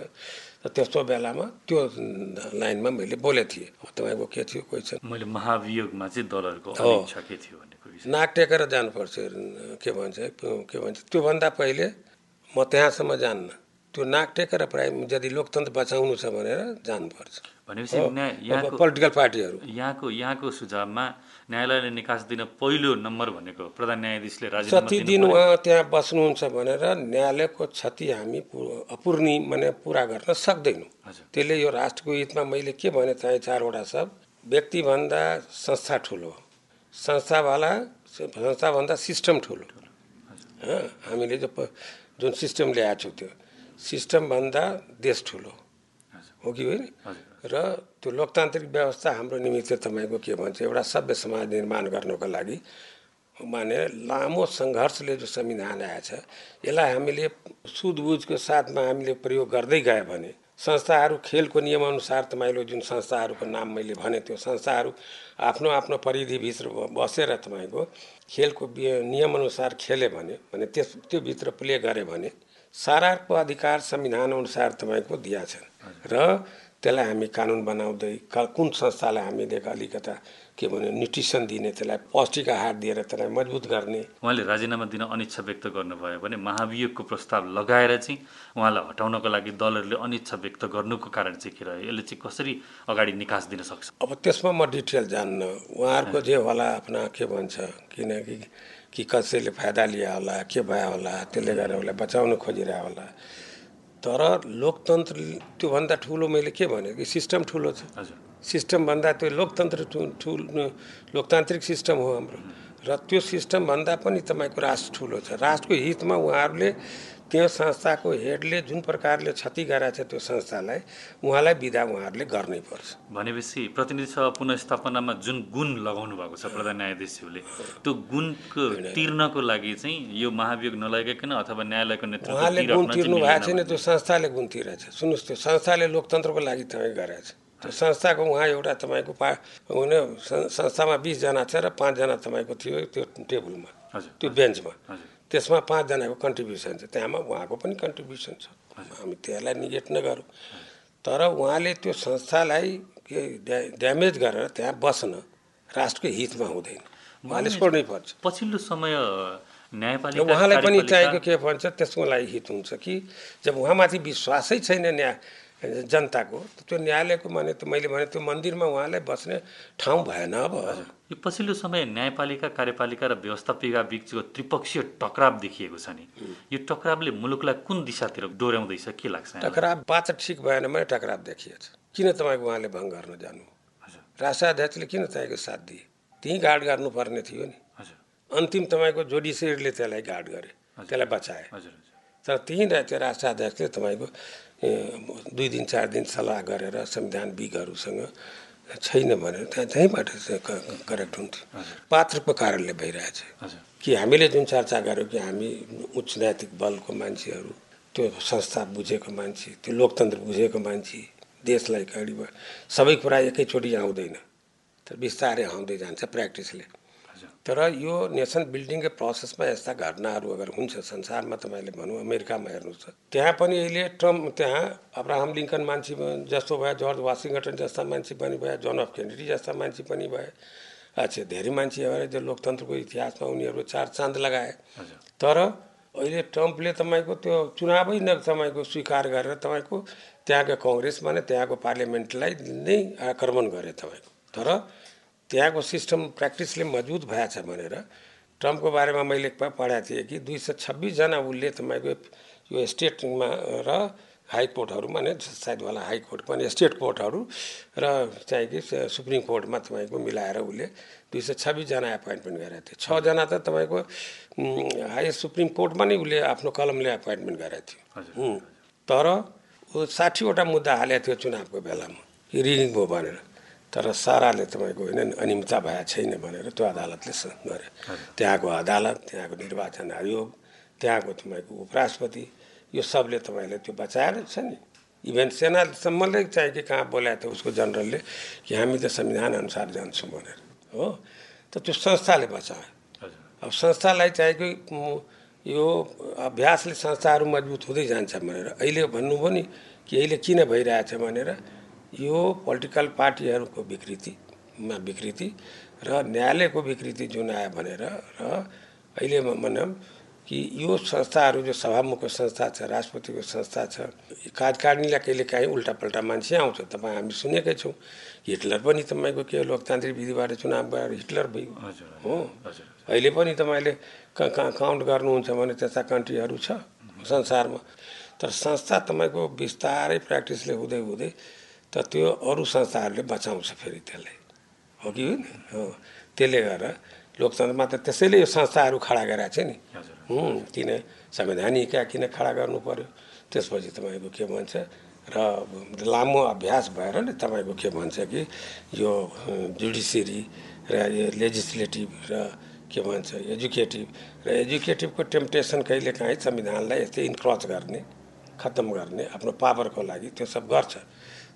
र त्यस्तो बेलामा त्यो लाइनमा मैले बोलेको थिएँ। तपाईँको के थियो क्वेसन मैले महाभियोगमा चाहिँ दलहरूको के थियो नाक टेकेर जानुपर्छ। के भन्छ के भन्छ? त्योभन्दा पहिले म त्यहाँसम्म जान्न। त्यो नाक टेकेर प्राइम यदि लोकतन्त्र बचाउनु छ भनेर जानुपर्छ। भनेपछि पोलिटिकल पार्टीहरू। यहाँको यहाँको सुझावमा न्यायालयले निकास दिन पहिलो नम्बर भनेको प्रधान न्यायाधीशले राजीनामा जति दिनु। उहाँ त्यहाँ बस्नुहुन्छ भनेर न्यायालयको क्षति हामी अपूर्णी माने पुरा गर्न सक्दैनौँ। त्यसले यो राष्ट्रको हितमा मैले के भने चाहिँ चारवटा सब व्यक्तिभन्दा संस्था ठुलो संस्थावाला संस्थाभन्दा सिस्टम ठुलो। हामीले जो जुन सिस्टम ल्याएको छौँ त्यो सिस्टमभन्दा देश ठुलो। हो कि होइन? र त्यो लोकतान्त्रिक व्यवस्था हाम्रो निमित्त तपाईँको के भन्छ एउटा सभ्य समाज निर्माण गर्नको लागि माने लामो सङ्घर्षले जो संविधान आएछ यसलाई हामीले सुधबुझको साथमा हामीले प्रयोग गर्दै गयो भने संस्थाहरू खेलको नियमअनुसार तपाईँले जुन संस्थाहरूको नाम मैले भने त्यो संस्थाहरू आफ्नो आफ्नो परिधिभित्र बसेर तपाईँको खेलको नियमअनुसार खेल्यो भने भने त्यस त्योभित्र प्ले गऱ्यो भने साराको अधिकार संविधानअनुसार तपाईँको दिया छन्। र त्यसलाई हामी कानुन बनाउँदै क- कुन संस्थालाई हामीले अलिकता के भन्यो न्युट्रिसन दिने त्यसलाई पौष्टिक आहार दिएर त्यसलाई मजबुत गर्ने। उहाँले राजीनामा दिन अनिच्छा व्यक्त गर्नुभयो भने महाभियोगको प्रस्ताव लगाएर चाहिँ उहाँलाई हटाउनको लागि दलहरूले अनिच्छा व्यक्त गर्नुको कारण चाहिँ के रह्यो यसले चाहिँ कसरी अगाडि निकास दिन सक्छ? अब त्यसमा म डिटेल जान्न उहाँहरूको जे होला आफ्ना के भन्छ किनकि कि कसैले फाइदा लिया होला के भयो होला त्यसले गर्दा उसलाई बचाउन खोजिरह्यो होला। तर लोकतन्त्र त्योभन्दा ठुलो मैले के भने कि सिस्टम ठुलो छ। सिस्टमभन्दा त्यो लोकतन्त्र ठुल लोकतान्त्रिक सिस्टम हो हाम्रो। र त्यो सिस्टमभन्दा पनि तपाईँको राष्ट्र ठुलो छ। राष्ट्रको हितमा उहाँहरूले त्यो संस्थाको हेडले जुन प्रकारले क्षति गराएको छ त्यो संस्थालाई उहाँलाई बिदा उहाँहरूले गर्नै पर्छ। भनेपछि प्रतिनिधि सभा पुनस्थापनामा जुन गुण लगाउनु भएको छ प्रधान न्यायाधीशज्यूले त्यो गुणको तिर्नको लागि चाहिँ यो महाभियोग नलगाइकन अथवा न्यायालयको नेतृत्व उहाँले गुण तिर्नु भएको छैन त्यो संस्थाले गुण तिरेछ। सुन्नुहोस् त्यो संस्थाले लोकतन्त्रको लागि तपाईँ गरेछ त्यो संस्थाको उहाँ एउटा तपाईँको पा हुने संस्थामा बिसजना छ र पाँचजना तपाईँको थियो त्यो टेबलमा त्यो बेन्चमा। हजुर। त्यसमा पाँचजनाको कन्ट्रिब्युसन छ। त्यहाँमा उहाँको पनि कन्ट्रिब्युसन छ। हामी त्यसलाई निगेट नगरौँ। तर उहाँले त्यो संस्थालाई के ड्या- ड्यामेज गरेर त्यहाँ बस्न राष्ट्रको हितमा हुँदैन। उहाँले छोड्नै पर्छ। पछिल्लो समय न्यायपालिका उहाँलाई पनि चाहिएको के भन्छ त्यसको लागि हित हुन्छ कि जब उहाँमाथि विश्वासै छैन न्याय जनताको त्यो न्यायालयको भने त मैले भने त्यो मन्दिरमा उहाँलाई बस्ने ठाउँ भएन अब। यो पछिल्लो समय न्यायपालिका कार्यपालिका र व्यवस्थापिका बिचको त्रिपक्षीय टकराव देखिएको छ नि। यो टकरावले मुलुकलाई कुन दिशातिर डोर्याउँदैछ के लाग्छ? टकराव बाचा ठिक भएन भने टकराव देखिएछ। किन तपाईँको उहाँले भङ्ग गर्न जानु? हजुर। राष्ट्राध्यक्षले किन तपाईँको साथ दिए? त्यहीँ गार्ड गर्नुपर्ने थियो नि। अन्तिम तपाईँको जोडिसियरले त्यसलाई गार्ड गरे त्यसलाई बचाए। तर त्यहीँ त्यो राष्ट्राध्यक्षले तपाईँको ए, दुई दिन चार दिन सल्लाह गरेर संविधानविदहरूसँग छैन भनेर त्यहाँ त्यहीँबाट करेक्ट हुन्थ्यो पात्रको कारणले भइरहेछ। कि हामीले जुन चर्चा गऱ्यौँ कि हामी उच्च नैतिक बलको मान्छेहरू त्यो संस्था बुझेको मान्छे त्यो लोकतन्त्र बुझेको मान्छे देशलाई अगाडि सबै कुरा एकैचोटि आउँदैन। तर बिस्तारै आउँदै जान्छ प्र्याक्टिसले। तर यो नेसन बिल्डिङको प्रोसेसमा यस्ता घटनाहरू अगर हुन्छ संसारमा तपाईँले भनौँ अमेरिकामा हेर्नुहोस् त त्यहाँ पनि अहिले ट्रम्प त्यहाँ अब्राहम लिङ्कन मान्छे जस्तो भयो जर्ज वासिङटन जस्ता मान्छे पनि भयो जोन अफ केनेडी जस्ता मान्छे पनि भए अच्छा धेरै मान्छे भएर त्यो लोकतन्त्रको इतिहासमा उनीहरू चार चाँद लगाए। तर अहिले ट्रम्पले तपाईँको त्यो चुनावै न तपाईँको स्वीकार गरेर तपाईँको त्यहाँको कङ्ग्रेस भने त्यहाँको पार्लियामेन्टलाई नै आक्रमण गरे तपाईँको। तर त्यहाँको सिस्टम प्र्याक्टिसले मजबुत भएछ भनेर ट्रम्पको बारेमा मैले पढाएको थिएँ कि दुई सय छब्बिसजना उसले तपाईँको यो स्टेटमा र हाई कोर्टहरू माने सायद होला हाई कोर्ट पनि स्टेट कोर्टहरू र चाहिँ कि सुप्रिम कोर्टमा तपाईँको मिलाएर उसले दुई सय छब्बिसजना एपोइन्टमेन्ट गरेको थियो। छजना त तपाईँको हाई सुप्रिम कोर्टमा नै उसले आफ्नो कलमले एपोइन्टमेन्ट गरेको थियो। तर ऊ साठीवटा मुद्दा हालेको थियो चुनावको बेलामा रिगिङ भयो भनेर। तर साराले तपाईँको होइन अनियमितता भएको छैन भनेर त्यो अदालतले गरे त्यहाँको अदालत त्यहाँको निर्वाचन आयोग त्यहाँको तपाईँको उपराष्ट्रपति यो सबले तपाईँले त्यो बचाएर छ नि। इभेन सेनासम्मले चाहिँ कि कहाँ बोलाएको थियो उसको जनरलले कि हामी त संविधान अनुसार जान्छौँ भनेर हो। त त्यो संस्थाले बचायो। अब संस्थालाई चाहिँ कि यो अभ्यासले संस्थाहरू मजबुत हुँदै जान्छ भनेर अहिले भन्नुभयो नि कि अहिले किन भइरहेछ भनेर यो पोलिटिकल पार्टीहरूको विकृतिमा विकृति र न्यायालयको विकृति जुन आयो भनेर र अहिले म भनौँ कि यो संस्थाहरू जो सभामुखको संस्था छ राष्ट्रपतिको संस्था छ कार्यकारिणीलाई कहिले काहीँ उल्टापल्टा मान्छे आउँछ तपाईँ हामी सुनेकै छौँ। हिटलर पनि तपाईँको के लोकतान्त्रिक विधिबाट चुनाव गएर हिटलर भयो हो। अहिले पनि तपाईँले काउन्ट गर्नुहुन्छ भने त्यस्ता कन्ट्रीहरू छ संसारमा। तर संस्था तपाईँको बिस्तारै प्र्याक्टिसले हुँदै हुँदै त त्यो अरू संस्थाहरूले बचाउँछ फेरि त्यसलाई। हो कि होइन? हो। त्यसले गर्दा लोकतन्त्रमा त त्यसैले यो संस्थाहरू खडा गरेको छ नि। किन संवैधानिक किन खडा गर्नु पर्यो? त्यसपछि तपाईँको के भन्छ र लामो अभ्यास भएर नि तपाईँको के भन्छ कि यो जुडिसियरी र यो लेजिस्लेटिभ र के भन्छ एजुकेटिभ र एजुकेटिभको टेम्पटेसन कहिले काहीँ संविधानलाई यस्तै इन्क्रोच गर्ने खत्तम गर्ने आफ्नो पावरको लागि त्यो सब गर्छ।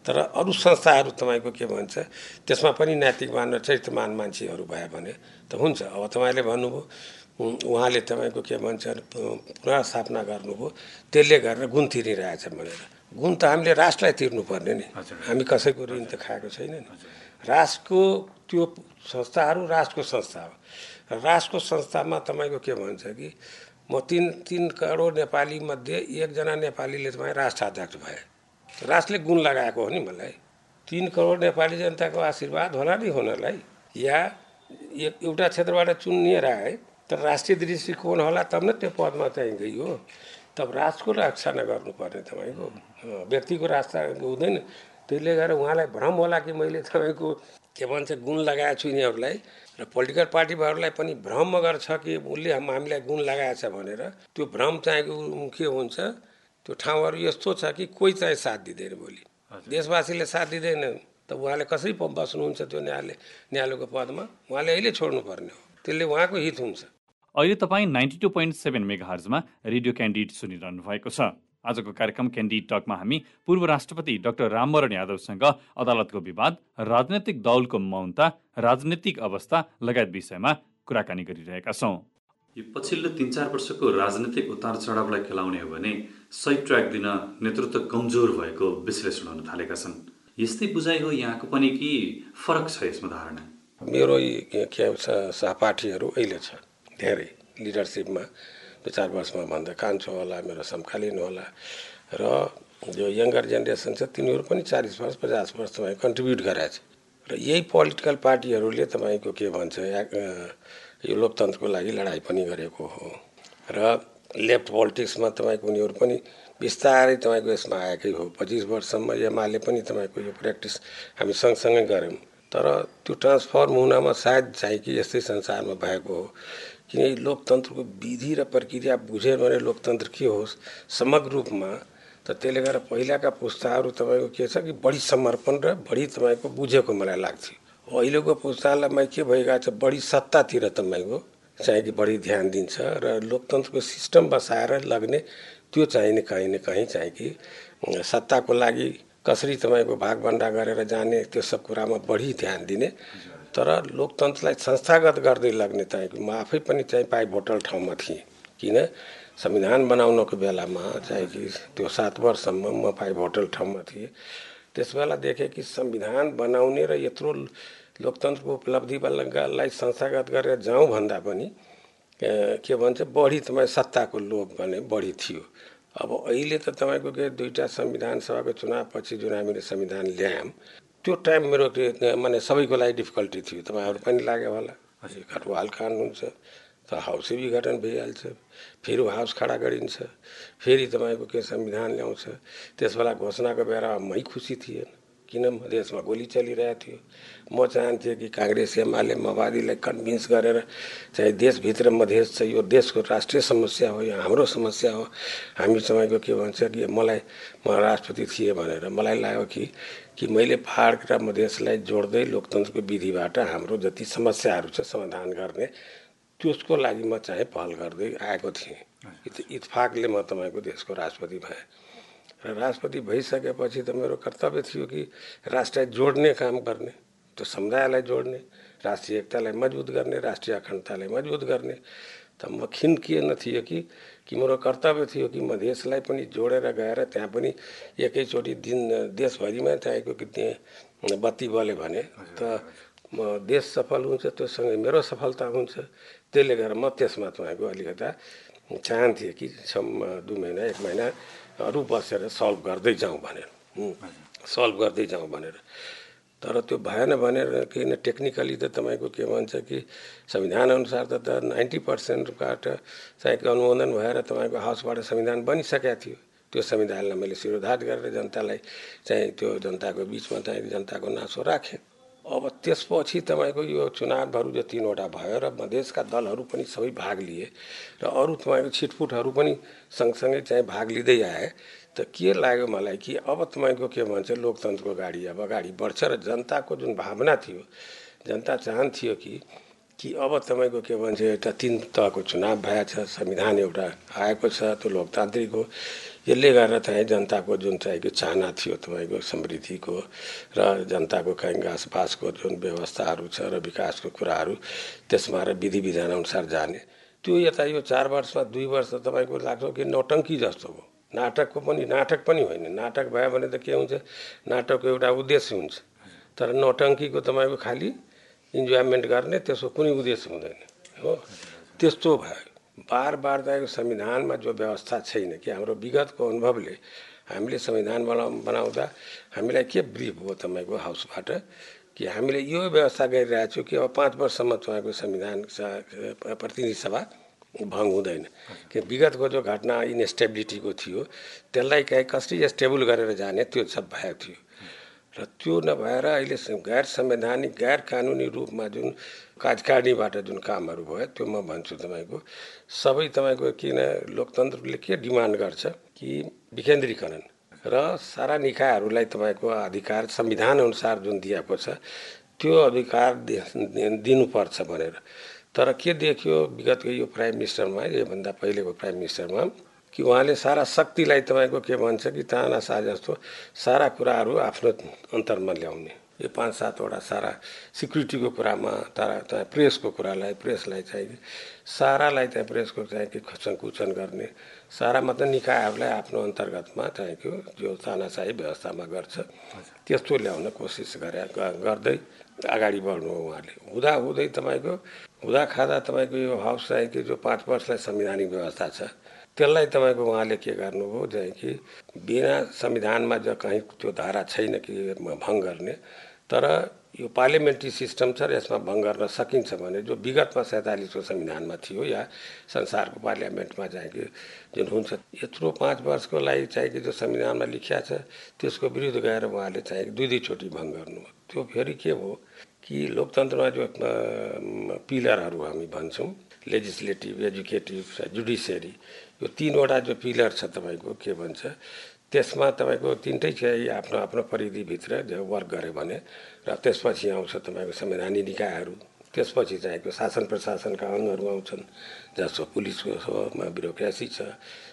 तर अरू संस्थाहरू तपाईँको के भन्छ त्यसमा पनि नैतिकवान र चरित्रमान मान्छेहरू भयो भने त हुन्छ। अब तपाईँले भन्नुभयो उहाँले तपाईँको के भन्छ पुनर्स्थापना गर्नुभयो त्यसले गरेर गुण तिरिरहेछ भनेर। गुण त हामीले राष्ट्रलाई तिर्नुपर्ने नि। हामी कसैको ऋण त खाएको छैन नि। राष्ट्रको त्यो संस्थाहरू राष्ट्रको संस्था हो। र राष्ट्रको संस्थामा तपाईँको के भन्छ कि म तिन तिन करोड नेपाली मध्ये एकजना नेपालीले तपाईँ राष्ट्राध्यक्ष भए। राष्ट्रले गुण लगाएको हो नि मलाई। तिन करोड नेपाली जनताको आशीर्वाद होला नि हुनलाई। या एउटा क्षेत्रबाट चुनिएर आए तर राष्ट्रिय दृष्टिकोण होला तब न त्यो पदमा चाहिँ गइयो तब राष्ट्रको रक्षा नगर्नुपर्ने तपाईँको। व्यक्तिको रास्ता हुँदैन। त्यसले गर्दा उहाँलाई भ्रम होला कि मैले तपाईँको के भन्छ गुण लगाएको छु यिनीहरूलाई? र पोलिटिकल पार्टीहरूलाई पनि भ्रम गर्छ कि उसले हाम- हामीलाई गुण लगाएछ भनेर। त्यो भ्रम चाहिँ के हुन्छ। त्यो ठाउँहरू यस्तो छ कि कोही चाहिँ साथ दिँदैन भोलि। देशवासीले साथ दिँदैन। त उहाँले कसरी बस्नुहुन्छ त्यो न्यायालय न्यायालयको पदमा? उहाँले अहिले छोड्नु पर्ने हो। त्यसले उहाँको हित हुन्छ। अहिले तपाईँ नाइन्टी टू पोइन्ट सेभेन मेगाहर्जमा रेडियो क्यान्डिड सुनिरहनु भएको छ। आजको कार्यक्रम क्यान्डिड टकमा हामी पूर्व राष्ट्रपति डाक्टर रामवरण यादवसँग अदालतको विवाद राजनैतिक दलको मौनता राजनैतिक अवस्था लगायत विषयमा कुराकानी गरिरहेका छौँ। यो पछिल्लो तिन चार वर्षको राजनीतिक उतार चढावलाई खेलाउने हो भने सही ट्र्याक दिन नेतृत्व कमजोर भएको विश्लेषण हुन थालेका छन्। यस्तै बुझाइ हो यहाँको पनि कि फरक छ यसमा धारणा? मेरो सहपाठीहरू अहिले छ धेरै लिडरसिपमा दुई चार वर्षमा भन्दा कान्छो होला मेरो समकालीन होला र जो यङ्गर जेनेरेसन छ तिनीहरू पनि चालिस वर्ष पचास वर्ष तपाईँ कन्ट्रिब्युट गरेछ र यही पोलिटिकल पार्टीहरूले तपाईँको के भन्छ यो लोकतन्त्रको लागि लडाइँ पनि गरेको हो। र लेफ्ट पोलिटिक्समा तपाईँको उनीहरू पनि बिस्तारै तपाईँको यसमा आएकै हो। पच्चिस वर्षसम्म एमाले पनि तपाईँको यो प्र्याक्टिस हामी सँगसँगै गऱ्यौँ। तर त्यो ट्रान्सफर्म हुनमा सायद चाहिँ कि यस्तै संसारमा भएको हो। किन लोकतन्त्रको विधि र प्रक्रिया बुझ्यो भने लोकतन्त्र के होस्? समग्र रूपमा त त्यसले गर्दा पहिलाका पुस्ताहरू तपाईँको के छ कि बढी समर्पण र बढी तपाईँको बुझेको मलाई लाग्थ्यो। अहिलेको पुस्तालाई के भइरहेको छ? बढी सत्तातिर तपाईँको चाहिँ कि बढी ध्यान दिन्छ र लोकतन्त्रको सिस्टम बसाएर लग्ने त्यो चाहिने कहीँ न कहीँ चाहिँ कि सत्ताको लागि कसरी तपाईँको भागभन्डा गरेर जाने त्यो सब कुरामा बढी ध्यान दिने। तर लोकतन्त्रलाई संस्थागत गर्दै लग्ने चाहिँ म आफै पनि चाहिँ पाइ भोटल ठाउँमा थिएँ। किन? संविधान बनाउनको बेलामा चाहिँ कि त्यो सात वर्षसम्म म पाइ भोटल ठाउँमा थिएँ। त्यस बेला देखेँ कि संविधान बनाउने र यत्रो लोकतन्त्रको उपलब्धिलाई संस्थागत गरेर जाउँ भन्दा पनि के भन्छ बढी तपाईँ सत्ताको लोभ भने बढी थियो। अब अहिले त तपाईँको के दुईवटा संविधान सभाको चुनावपछि जुन हामीले संविधान ल्यायौँ त्यो टाइम मेरो के माने सबैको लागि डिफिकल्टी थियो। तपाईँहरू पनि लाग्यो होला। घटवाल कानुन छ त हाउसै विघटन भइहाल्छ फेरि हाउस खडा गरिन्छ फेरि तपाईँको के संविधान ल्याउँछ त्यस बेला घोषणाको बेला मै खुसी थिएन। किन देशमा गोली चलिरहेको थियो। म चाहन्थेँ कि काङ्ग्रेस एमाले माओवादीलाई कन्भिन्स गरेर चाहिँ देशभित्र मधेस छ यो देशको राष्ट्रिय समस्या हो यो हाम्रो समस्या हो। हामी तपाईँको के भन्छ कि मलाई म राष्ट्रपति थिएँ भनेर मलाई लाग्यो कि कि मैले पाहाड र मधेसलाई जोड्दै लोकतन्त्रको विधिबाट हाम्रो जति समस्याहरू छ समाधान गर्ने त्यसको लागि म चाहिँ पहल गर्दै आएको थिएँ। इतफाकले म तपाईँको देशको राष्ट्रपति भएँ। र राष्ट्रपति भइसकेपछि त मेरो कर्तव्य थियो कि राष्ट्रलाई जोड्ने काम गर्ने त्यो समुदायलाई जोड्ने राष्ट्रिय एकतालाई मजबुत गर्ने राष्ट्रिय अखण्डतालाई मजबुत गर्ने त म खिन के नथियो कि कि मेरो कर्तव्य थियो कि म देशलाई पनि जोडेर गएर त्यहाँ पनि एकैचोटि दिन देशभरिमा चाहिएको कि त्यहाँ बत्ती बल्यो भने त म देश सफल हुन्छ त्योसँगै मेरो सफलता हुन्छ त्यसले गर्दा म त्यसमा तपाईँको अलिकता चाहन्थेँ कि दुई महिना एक महिना अरू बसेर सल्भ गर्दै जाउँ भनेर। सल्भ गर्दै जाउँ भनेर। तर त्यो भएन भनेर किन टेक्निकली त तपाईँको के भन्छ कि संविधान अनुसार त त नाइन्टी पर्सेन्टबाट चाहिँ अनुमोदन भएर तपाईँको हाउसबाट संविधान बनिसकेको थियो। त्यो संविधानलाई मैले शिरोधार गरेर जनतालाई चाहिँ त्यो जनताको बिचमा चाहिँ जनताको नासो राखेँ। अब त्यसपछि तपाईँको यो चुनावहरू जो तिनवटा भयो र मधेसका दलहरू पनि सबै भाग लिए र अरू तपाईँको छिटफुटहरू पनि सँगसँगै चाहिँ भाग लिँदै आए। त के लाग्यो मलाई कि अब तपाईँको के भन्छ लोकतन्त्रको गाडी अब अगाडि बढ्छ र जनताको जुन भावना थियो जनता चाहन्थ्यो कि कि अब तपाईँको के भन्छ एउटा तिन तहको चुनाव भएछ संविधान एउटा आएको छ त्यो लोकतान्त्रिक हो। यसले गर्दा चाहिँ जनताको जुन चाहिँ चाहना थियो तपाईँको समृद्धिको र जनताको कहीँ घाँसपासको जुन व्यवस्थाहरू छ र विकासको कुराहरू त्यसमा र विधि विधान अनुसार जाने त्यो यता यो चार वर्षमा दुई वर्ष तपाईँको लाग्छ कि नौटङ्की जस्तो हो नाटकको पनि नाटक पनि होइन। नाटक भयो भने त के हुन्छ? नाटकको एउटा उद्देश्य हुन्छ। तर नौटङ्कीको तपाईँको खालि इन्जोयमेन्ट गर्ने त्यसको कुनै उद्देश्य हुँदैन हो? त्यस्तो भयो। बार बार त संविधानमा जो व्यवस्था छैन कि हाम्रो विगतको अनुभवले हामीले संविधान बना बनाउँदा हामीलाई के ब्रिफ हो तपाईँको हाउसबाट? कि हामीले यो व्यवस्था गरिरहेको छौँ कि अब पाँच वर्षसम्म तपाईँको संविधान प्रतिनिधि सभा भङ्ग हुँदैन। कि विगतको जो घटना इनस्टेबिलिटीको थियो त्यसलाई कहीँ कसरी स्टेबल गरेर जाने त्यो सब भएको थियो। र त्यो नभएर अहिले गैर संवैधानिक गैर कानुनी रूपमा जुन कार्यकारिणीबाट जुन कामहरू भयो त्यो म भन्छु तपाईँको। सबै तपाईँको किन लोकतन्त्रले के डिमान्ड गर्छ कि विकेन्द्रीकरण र सारा निकायहरूलाई तपाईँको अधिकार संविधान अनुसार जुन दिएको छ त्यो अधिकार दिनुपर्छ भनेर। तर के देखियो विगतको यो प्राइम मिनिस्टरमा योभन्दा पहिलेको प्राइम मिनिस्टरमा कि उहाँले सारा शक्तिलाई तपाईँको के भन्छ कि तानासा जस्तो सारा कुराहरू आफ्नो अन्तरमा ल्याउने। यो पाँच सातवटा सारा सिक्युरिटीको कुरामा तारा चाहिँ प्रेसको कुरालाई प्रेसलाई चाहिँ सारालाई चाहिँ प्रेसको चाहिँ कि सङ्कुचन गर्ने सारा मात्र निकायहरूलाई आफ्नो अन्तर्गतमा चाहिँ जो तानासाही व्यवस्थामा गर्छ त्यस्तो ल्याउन कोसिस गरे गर्दै अगाडि बढ्नु उहाँले हुँदा हुँदै तपाईँको हुँदा खाँदा तपाईँको यो हाउस चाहिँ कि जो पाँच वर्षलाई संवैधानिक व्यवस्था छ त्यसलाई तपाईँको उहाँले के गर्नुभयो चाहिँ कि बिना संविधानमा जो कहीँ त्यो धारा छैन कि भङ्ग गर्ने तर यो पार्लियामेन्ट्री सिस्टम छ र यसमा भङ्ग गर्न सकिन्छ भने जो विगतमा सैँतालिसको संविधानमा थियो या संसारको पार्लियामेन्टमा चाहिँ कि जुन हुन्छ यत्रो पाँच वर्षको लागि चाहिँ कि जो संविधानमा लेखिया छ त्यसको विरुद्ध गएर उहाँले चाहिँ दुई दुईचोटि भङ्ग गर्नुभयो त्यो फेरि के भयो कि लोकतन्त्रमा जो पिलरहरू हामी भन्छौँ लेजिस्लेटिभ एजुकेटिभ जुडिसियरी यो तिनवटा जो पिलर छ तपाईँको के भन्छ त्यसमा तपाईँको तिनटै चाहिँ आफ्नो आफ्नो परिधिभित्र वर्क गऱ्यो भने र त्यसपछि आउँछ तपाईँको संवैधानिक निकायहरू। त्यसपछि चाहिएको शासन प्रशासनका अङ्गहरू आउँछन् जस्तो पुलिसको ब्युरोक्रेसी छ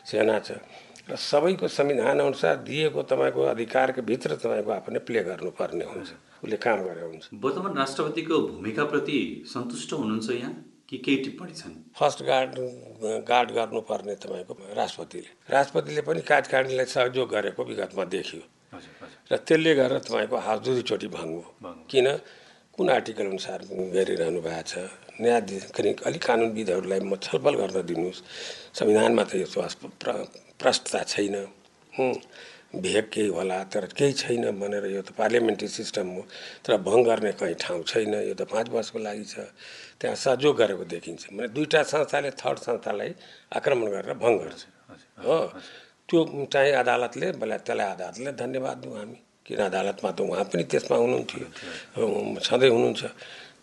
सेना छ। र सबैको संविधान अनुसार दिएको तपाईँको अधिकारको भित्र तपाईँको आफूले प्ले गर्नुपर्ने हुन्छ। उसले काम गरे हुन्छ। वर्तमान राष्ट्रपतिको भूमिकाप्रति सन्तुष्ट हुनुहुन्छ यहाँ? कि केही टिप्पणी छन्? फर्स्ट गार्ड गार्ड गर्नुपर्ने तपाईँको राष्ट्रपतिले। राष्ट्रपतिले पनि कार्यकारिणीलाई सहयोग गरेको विगतमा देखियो। र त्यसले गर्दा तपाईँको हात दुईचोटि भङ्गो। किन? कुन आर्टिकल अनुसार गरिरहनु भएको छ? न्यायाधीश अलिक कानुनविदहरूलाई म छलफल गर्न दिनुहोस्। संविधानमा त यस्तो प्रष्टता छैन। भेग केही होला तर केही छैन भनेर यो त पार्लियामेन्ट्री सिस्टम हो। तर भङ्ग गर्ने कहीँ ठाउँ छैन यो त पाँच वर्षको लागि छ। त्यहाँ सहयोग गरेको देखिन्छ। भने दुईवटा संस्थाले थर्ड संस्थालाई आक्रमण गरेर भङ्ग गर्छ। हो। त्यो चाहिँ अदालतले बेला त्यसलाई अदालतले धन्यवाद दिउँ हामी। किन अदालतमा त उहाँ पनि त्यसमा हुनुहुन्थ्यो। सधैँ हुनुहुन्छ।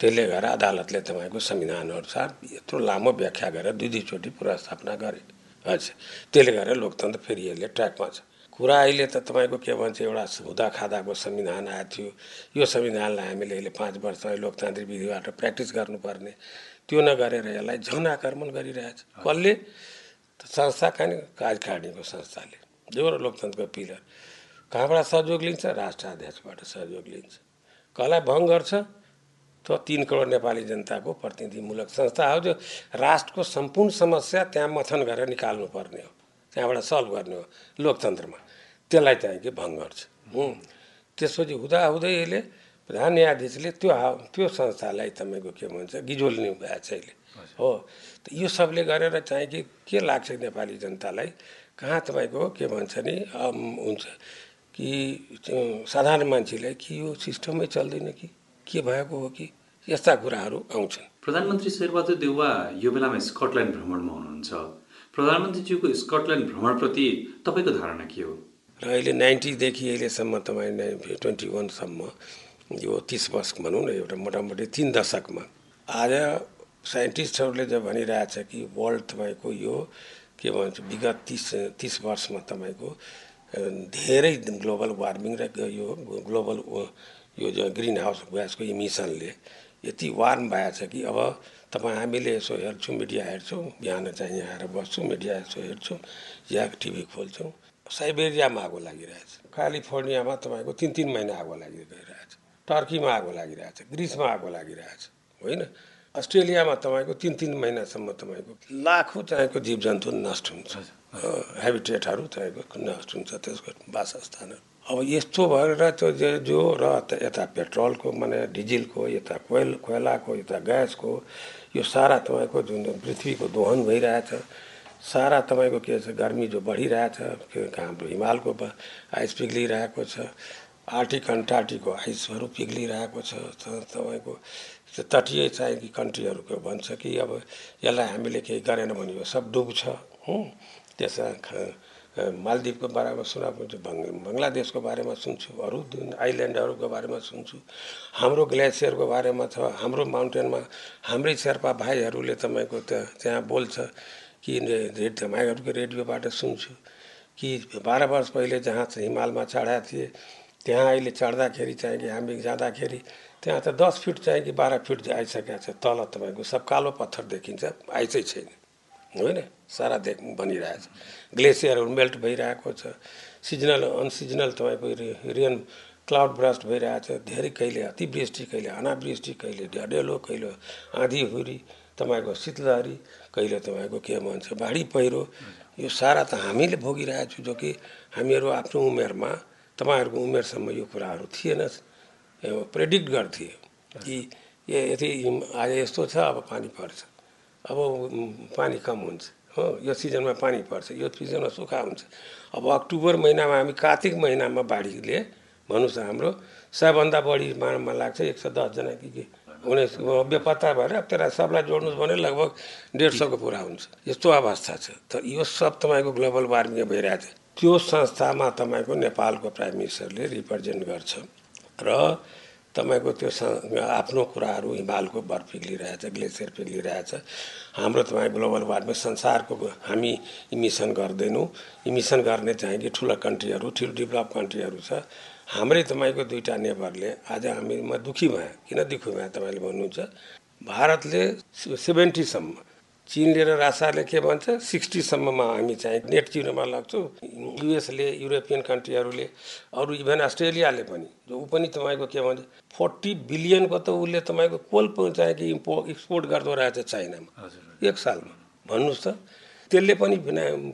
त्यसले गर्दा अदालतले तपाईँको संविधान अनुसार यत्रो लामो व्याख्या गरेर दुई दुईचोटि पुनर्स्थापना गरे। अच्छा त्यसले गर्दा लोकतन्त्र फेरि यसले ट्र्याकमा छ। कुरा अहिले त तपाईँको के भन्छ एउटा हुँदा खाँदाको संविधान आएको थियो। यो संविधानलाई हामीले अहिले पाँच वर्ष लोकतान्त्रिक विधिबाट प्र्याक्टिस गर्नुपर्ने। त्यो नगरेर यसलाई झन आक्रमण गरिरहेछ कसले? संस्था कहाँ कार्यकारिणीको संस्थाले। जो लोकतन्त्रको पिलर। कहाँबाट सहयोग लिन्छ? राष्ट्र अध्यक्षबाट सहयोग लिन्छ। कसलाई भङ्ग गर्छ? त तिन करोड नेपाली जनताको प्रतिनिधिमूलक संस्था हो जो राष्ट्रको सम्पूर्ण समस्या त्यहाँ मथन गरेर निकाल्नु पर्ने हो। त्यहाँबाट सल्भ गर्ने हो लोकतन्त्रमा। त्यसलाई चाहिँ कि भङ्ग गर्छ? त्यसपछि हुँदाहुँदै यसले प्रधान न्यायाधीशले त्यो त्यो संस्थालाई तपाईँको के भन्छ गिजोल्ने भएको छ अहिले हो। त यो सबले गरेर चाहिँ कि के लाग्छ नेपाली जनतालाई? कहाँ तपाईँको के भन्छ नि हुन्छ कि साधारण मान्छेलाई कि यो सिस्टमै चल्दैन कि? के भएको हो कि? यस्ता कुराहरू आउँछन्। प्रधानमन्त्री शेरबहादुर देउवा यो बेलामा स्कटल्यान्ड भ्रमणमा हुनुहुन्छ। प्रधानमन्त्रीज्यूको स्कटल्यान्ड भ्रमणप्रति तपाईँको धारणा के हो? र अहिले नाइन्टीदेखि अहिलेसम्म तपाईँ ट्वेन्टी वानसम्म यो तिस वर्ष भनौँ न एउटा मोटामोटी तिन दशकमा। आज साइन्टिस्टहरूले जो भनिरहेछ कि वर्ल्ड तपाईँको यो के भन्छ विगत तिस तिस वर्षमा तपाईँको धेरै ग्लोबल वार्मिङ र यो ग्लोबल यो ग्रिन हाउस ग्यासको इमिसनले यति वार्म भएको छ कि अब तपाईँ हामीले यसो हेर्छौँ मिडिया हेर्छौँ बिहान चाहिँ यहाँ आएर बस्छौँ मिडिया यसो हेर्छौँ या टिभी खोल्छौँ। साइबेरियामा आगो लागिरहेछ। क्यालिफोर्नियामा तपाईँको तिन तिन महिना आगो लागिरहेछ। टर्कीमा आगो लागिरहेछ। ग्रिसमा आगो लागिरहेछ। होइन? अस्ट्रेलियामा तपाईँको तिन तिन महिनासम्म तपाईँको लाखौँ तपाईँको जीव जन्तु नष्ट हुन्छ। हेबिटेटहरू तपाईँको नष्ट हुन्छ। त्यसको वासस्थानहरू अब यस्तो भएर त्यो जो र यता पेट्रोलको माने डिजलको यता कोइल कोइलाको यता ग्यासको यो सारा तपाईँको जुन पृथ्वीको दोहन भइरहेछ सारा तपाईँको के छ गर्मी जो बढिरहेछ हाम्रो हिमालको आइस पिग्लिरहेको छ आर्टिक अन्टार्टिकको आइसहरू पिग्लिरहेको छ तपाईँको तटीय चाहिँ कन्ट्रीहरूको भन्छ कि अब यसलाई हामीले केही गरेन भने सब डुब्छ त्यसमा मालदिवको बारेमा सुनाउँछु बङ्गलादेशको बारेमा सुन्छु अरू आइल्यान्डहरूको बारेमा सुन्छु। हाम्रो ग्लेसियरको बारेमा छ हाम्रो माउन्टेनमा हाम्रै शेर्पा भाइहरूले तपाईँको त्यहाँ त्यहाँ बोल्छ कि रेड तपाईँहरूको रेडियोबाट सुन्छु। कि बाह्र वर्ष पहिले जहाँ हिमालमा चढाएको थिएँ त्यहाँ अहिले चढ्दाखेरि चाहिँ कि हामी जाँदाखेरि त्यहाँ त दस फिट चाहिँ कि बाह्र फिट आइसकेको छ तल तपाईँको सब कालो पत्थर देखिन्छ आइसै छैन। होइन? सारा देख बनिरहेछ ग्लेसियरहरू मेल्ट भइरहेको छ। सिजनल अनसिजनल तपाईँको रेन क्लाउड ब्रस्ट भइरहेछ। धेरै कहिले अतिवृष्टि कहिले अनावृष्टि कहिले ढडेलो कहिले आँधी हुरी तपाईँको शीतलहरी कहिले तपाईँको के भन्छ बाढी पहिरो। यो सारा त हामीले भोगिरहेको छु जो कि हामीहरू आफ्नो उमेरमा तपाईँहरूको उमेरसम्म यो कुराहरू थिएन। प्रेडिक्ट गर्थे। कि यति आज यस्तो छ अब पानी पर्छ। अब पानी कम हुन्छ। हो यो सिजनमा पानी पर्छ यो सिजनमा सुक्खा हुन्छ। अब अक्टोबर महिनामा हामी कार्तिक महिनामा बाढीले भन्नुहोस् हाम्रो सबभन्दा बढी मारमा लाग्छ एक सय दसजना कि के? उन्नाइस बेपत्ता भएर त्यसलाई सबलाई जोड्नुहोस् भने लगभग डेढ सौको पुरा हुन्छ। यस्तो अवस्था छ। तर यो सब तपाईँको ग्लोबल वार्मिङ भइरहेको छ त्यो संस्थामा तपाईँको नेपालको प्राइम मिनिस्टरले रिप्रेजेन्ट गर्छ। र तपाईँको त्यो आफ्नो कुराहरू हिमालको बर्फ पिग्लिरहेछ ग्लेसियर पिग्लिरहेछ हाम्रो तपाईँ ग्लोबल वार्मिङ संसारको हामी इमिसन गर्दैनौँ। इमिसन गर्ने चाहिँ कि ठुलो कन्ट्रीहरू ठुलो डेभलप कन्ट्रीहरू छ। हाम्रै तपाईँको दुईवटा नेबरले आज हामी म दुःखी भएँ किन दुःखी भएँ तपाईँले भन्नुहुन्छ? भारतले सेभेन्टीसम्म चिनले र रासाले के भन्छ सिक्सटीसम्ममा हामी चाहिँ नेट जिरोमा लाग्छौँ। युएसले युरोपियन कन्ट्रीहरूले अरू इभन अस्ट्रेलियाले पनि जो ऊ पनि तपाईँको के भन्छ फोर्टी बिलियनको त उसले तपाईँको कोल चाहिँ कि इम्पो एक्सपोर्ट गर्दो रहेछ चाइनामा। एक सालमा। भन्नुहोस् त त्यसले पनि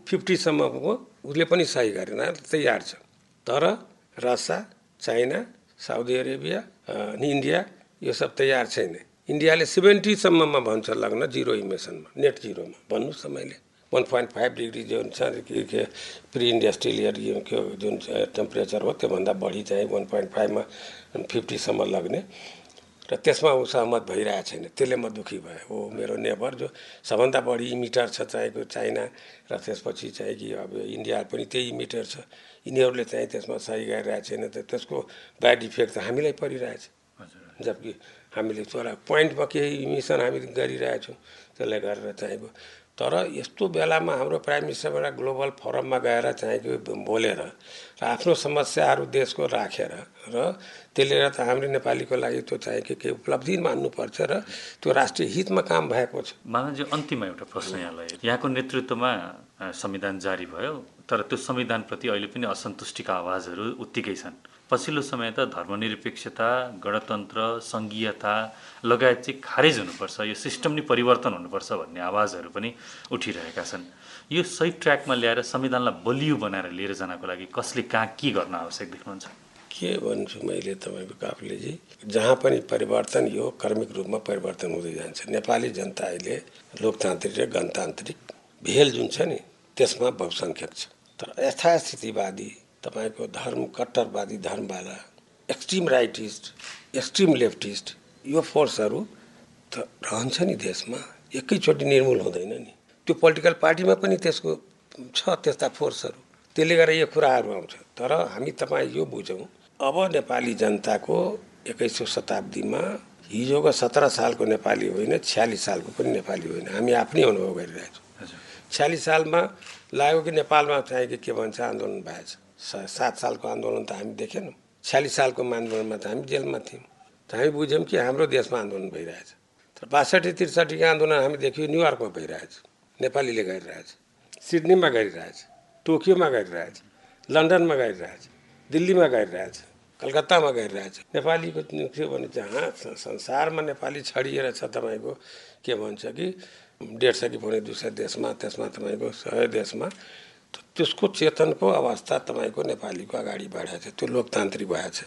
फिफ्टीसम्मको उसले पनि सही गरेन तयार छ। तर रसा चाइना साउदी अरेबिया इन्डिया यो सब तयार छैन। इन्डियाले सेभेन्टीसम्ममा भन्छ लग्न जिरो इमिसनमा नेट जिरोमा। भन्नुहोस् त मैले। वान पोइन्ट फाइभ डिग्री जुन छ के के प्रि इन्डस्ट्रियल जुन टेम्परेचर हो त्योभन्दा बढी चाहिँ वान पोइन्ट फाइभमा फिफ्टीसम्म लग्ने। र त्यसमा ऊ सहमत भइरहेको छैन। त्यसले म दुःखी भएँ। हो मेरो नेबर जो सबभन्दा बढी इमिटर छ चाहिएको चाइना र त्यसपछि चाहिँ कि अब इन्डिया पनि त्यही इमिटर छ। यिनीहरूले चाहिँ त्यसमा सही गरिरहेको छैन त त्यसको ब्याड इफेक्ट त हामीलाई परिरहेछ। जबकि हामीले छोरा पोइन्टमा केही मिसन हामी गरिरहेछौँ त्यसले गरेर चाहिएको तर यस्तो बेलामा हाम्रो प्राइम मिनिस्टरबाट ग्लोबल फोरममा गएर चाहिँ बोलेर र आफ्नो समस्याहरू देशको राखेर र त्यसले गर्दा हाम्रो नेपालीको लागि त्यो चाहिँ के के उपलब्धि मान्नुपर्छ र त्यो राष्ट्रिय हितमा काम भएको छ। मानवजी अन्तिममा एउटा प्रश्न यहाँलाई। यहाँको नेतृत्वमा संविधान जारी भयो तर त्यो संविधानप्रति अहिले पनि असन्तुष्टिका आवाजहरू उत्तिकै छन्। पछिल्लो समय त धर्मनिरपेक्षता गणतन्त्र सङ्घीयता लगायत चाहिँ खारेज हुनुपर्छ यो सिस्टम नै परिवर्तन हुनुपर्छ भन्ने आवाजहरू पनि उठिरहेका छन्। यो सही ट्र्याकमा ल्याएर संविधानलाई बलियो बनाएर लिएर जानको लागि कसले कहाँ के गर्न आवश्यक देख्नुहुन्छ? के भन्छु मैले तपाईँको काफलेजी? जहाँ पनि परिवर्तन यो कर्मिक रूपमा परिवर्तन हुँदै जान्छ। नेपाली जनता अहिले लोकतान्त्रिक र गणतान्त्रिक भेल जुन छ नि त्यसमा बहुसङ्ख्यक छ। तर यथास्थितिवादी तपाईँको धर्म कट्टरवादी धर्मवाला एक्सट्रिम राइटिस्ट एक्सट्रिम लेफ्टिस्ट यो फोर्सहरू त रहन्छ नि देशमा। एकैचोटि निर्मूल हुँदैन नि। त्यो पोलिटिकल पार्टीमा पनि त्यसको छ त्यस्ता फोर्सहरू त्यसले गर्दा यो कुराहरू आउँछ। तर हामी तपाईँ यो बुझौँ अब नेपाली जनताको एक्काइसौँ शताब्दीमा हिजोको सत्र सालको नेपाली होइन छ्यालिस सालको पनि नेपाली होइन। हामी आफ्नै अनुभव गरिरहेछौँ। छ्यालिस सालमा लाग्यो कि नेपालमा चाहिँ कि के भन्छ आन्दोलन भएछ? सात सालको आन्दोलन त हामी देखेनौँ। छ्यालिस सालको आन्दोलनमा त हामी जेलमा थियौँ। त हामी बुझ्यौँ कि हाम्रो देशमा आन्दोलन भइरहेछ। तर बासठी त्रिसठीको आन्दोलन हामी देख्यौँ न्युयोर्कमा भइरहेछ नेपालीले गरिरहेछ सिडनीमा गरिरहेछ टोकियोमा गरिरहेछ लन्डनमा गरिरहेछ दिल्लीमा गरिरहेछ कलकत्तामा गरिरहेछ। नेपालीको के भने जहाँ संसारमा नेपाली छडिएर छ तपाईँको के भन्छ कि डेढ सय कि पौने दुई सय देशमा त्यसमा तपाईँको सय देशमा त्यसको चेतनको अवस्था तपाईँको नेपालीको अगाडि बढाएको छ त्यो लोकतान्त्रिक भएछ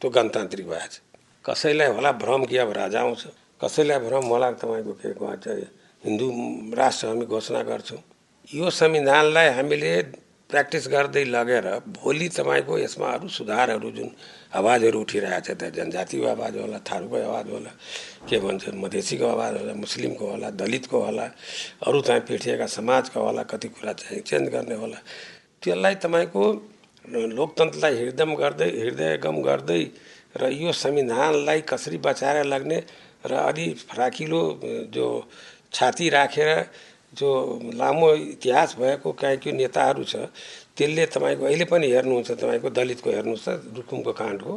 त्यो गणतान्त्रिक भएछ। कसैलाई होला भ्रम कि अब राजा आउँछ? कसैलाई भ्रम? होला तपाईँको के भन्छ हिन्दू राष्ट्र हामी घोषणा गर्छौँ। यो संविधानलाई हामीले प्र्याक्टिस गर्दै लगेर भोलि तपाईँको यसमा अरू सुधारहरू जुन आवाजहरू उठिरहेको छ त जनजातिको आवाज होला थारूको आवाज होला के भन्छ मधेसीको आवाज होला मुस्लिमको होला दलितको होला अरू चाहिँ पिठिएका समाजका होला कति कुरा चाहिँ चेन्ज गर्ने होला। त्यसलाई तपाईँको लोकतन्त्रलाई हृदयम गर्दै हृदयगम गर्दै र यो संविधानलाई कसरी बचाएर लाग्ने र अलि फराकिलो जो छाती राखेर जो लामो इतिहास भएको काहीँ के नेताहरू छ त्यसले तपाईँको अहिले पनि हेर्नुहुन्छ तपाईँको दलितको हेर्नुहोस् त रुकुमको काण्डको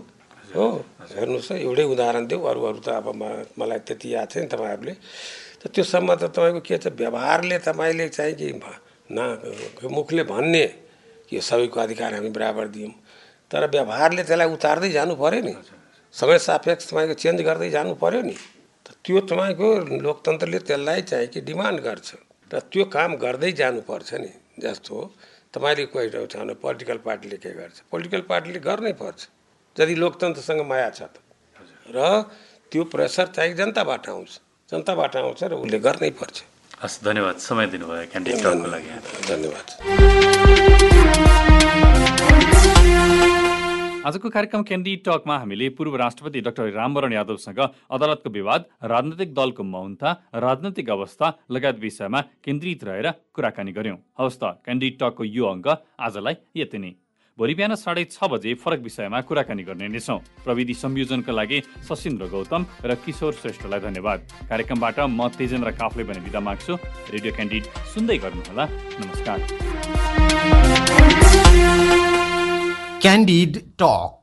हो? हेर्नुहोस् त एउटै उदाहरण देऊ अरू अरू त अब मलाई त्यति याद छैन तपाईँहरूले। त त्योसम्म त तपाईँको के छ व्यवहारले तपाईँले चाहिँ कि न मुखले भन्ने यो सबैको अधिकार हामी बराबर दियौँ। तर व्यवहारले त्यसलाई उतार्दै जानु पऱ्यो नि। समय सापेक्ष तपाईँको चेन्ज गर्दै जानु पऱ्यो नि। त त्यो तपाईँको लोकतन्त्रले त्यसलाई चाहिँ कि डिमान्ड गर्छ। र त्यो काम गर्दै जानुपर्छ नि जस्तो तपाईँले कोही भने पोलिटिकल पार्टीले के गर्छ? पोलिटिकल पार्टीले गर्नै पर्छ यदि लोकतन्त्रसँग माया छ त। र त्यो प्रेसर चाहिँ जनताबाट आउँछ जनताबाट आउँछ र उसले गर्नै पर्छ। हस् धन्यवाद। समय दिनुभयो लागि। धन्यवाद। आजको कार्यक्रम क्यान्डी टकमा हामीले पूर्व राष्ट्रपति डाक्टर रामवरण यादवसँग अदालतको विवाद राजनैतिक दलको मौनता राजनैतिक अवस्था लगायत विषयमा केन्द्रित रहेर कुराकानी गर्यौं। हवस् त क्यान्डी टकको यो अङ्क आजलाई यति नै। भोलि बिहान साढे छ बजे फरक विषयमा कुराकानी गर्ने प्रविधि संयोजनका लागि सशिन्द्र गौतम र किशोर श्रेष्ठलाई धन्यवाद। कार्यक्रमबाट म तेजेन्द्र काफले पनि बिदा माग्छु। रेडियो क्यान्डिड सुन्दै गर्नुहोला। नमस्कार। Candid Talk.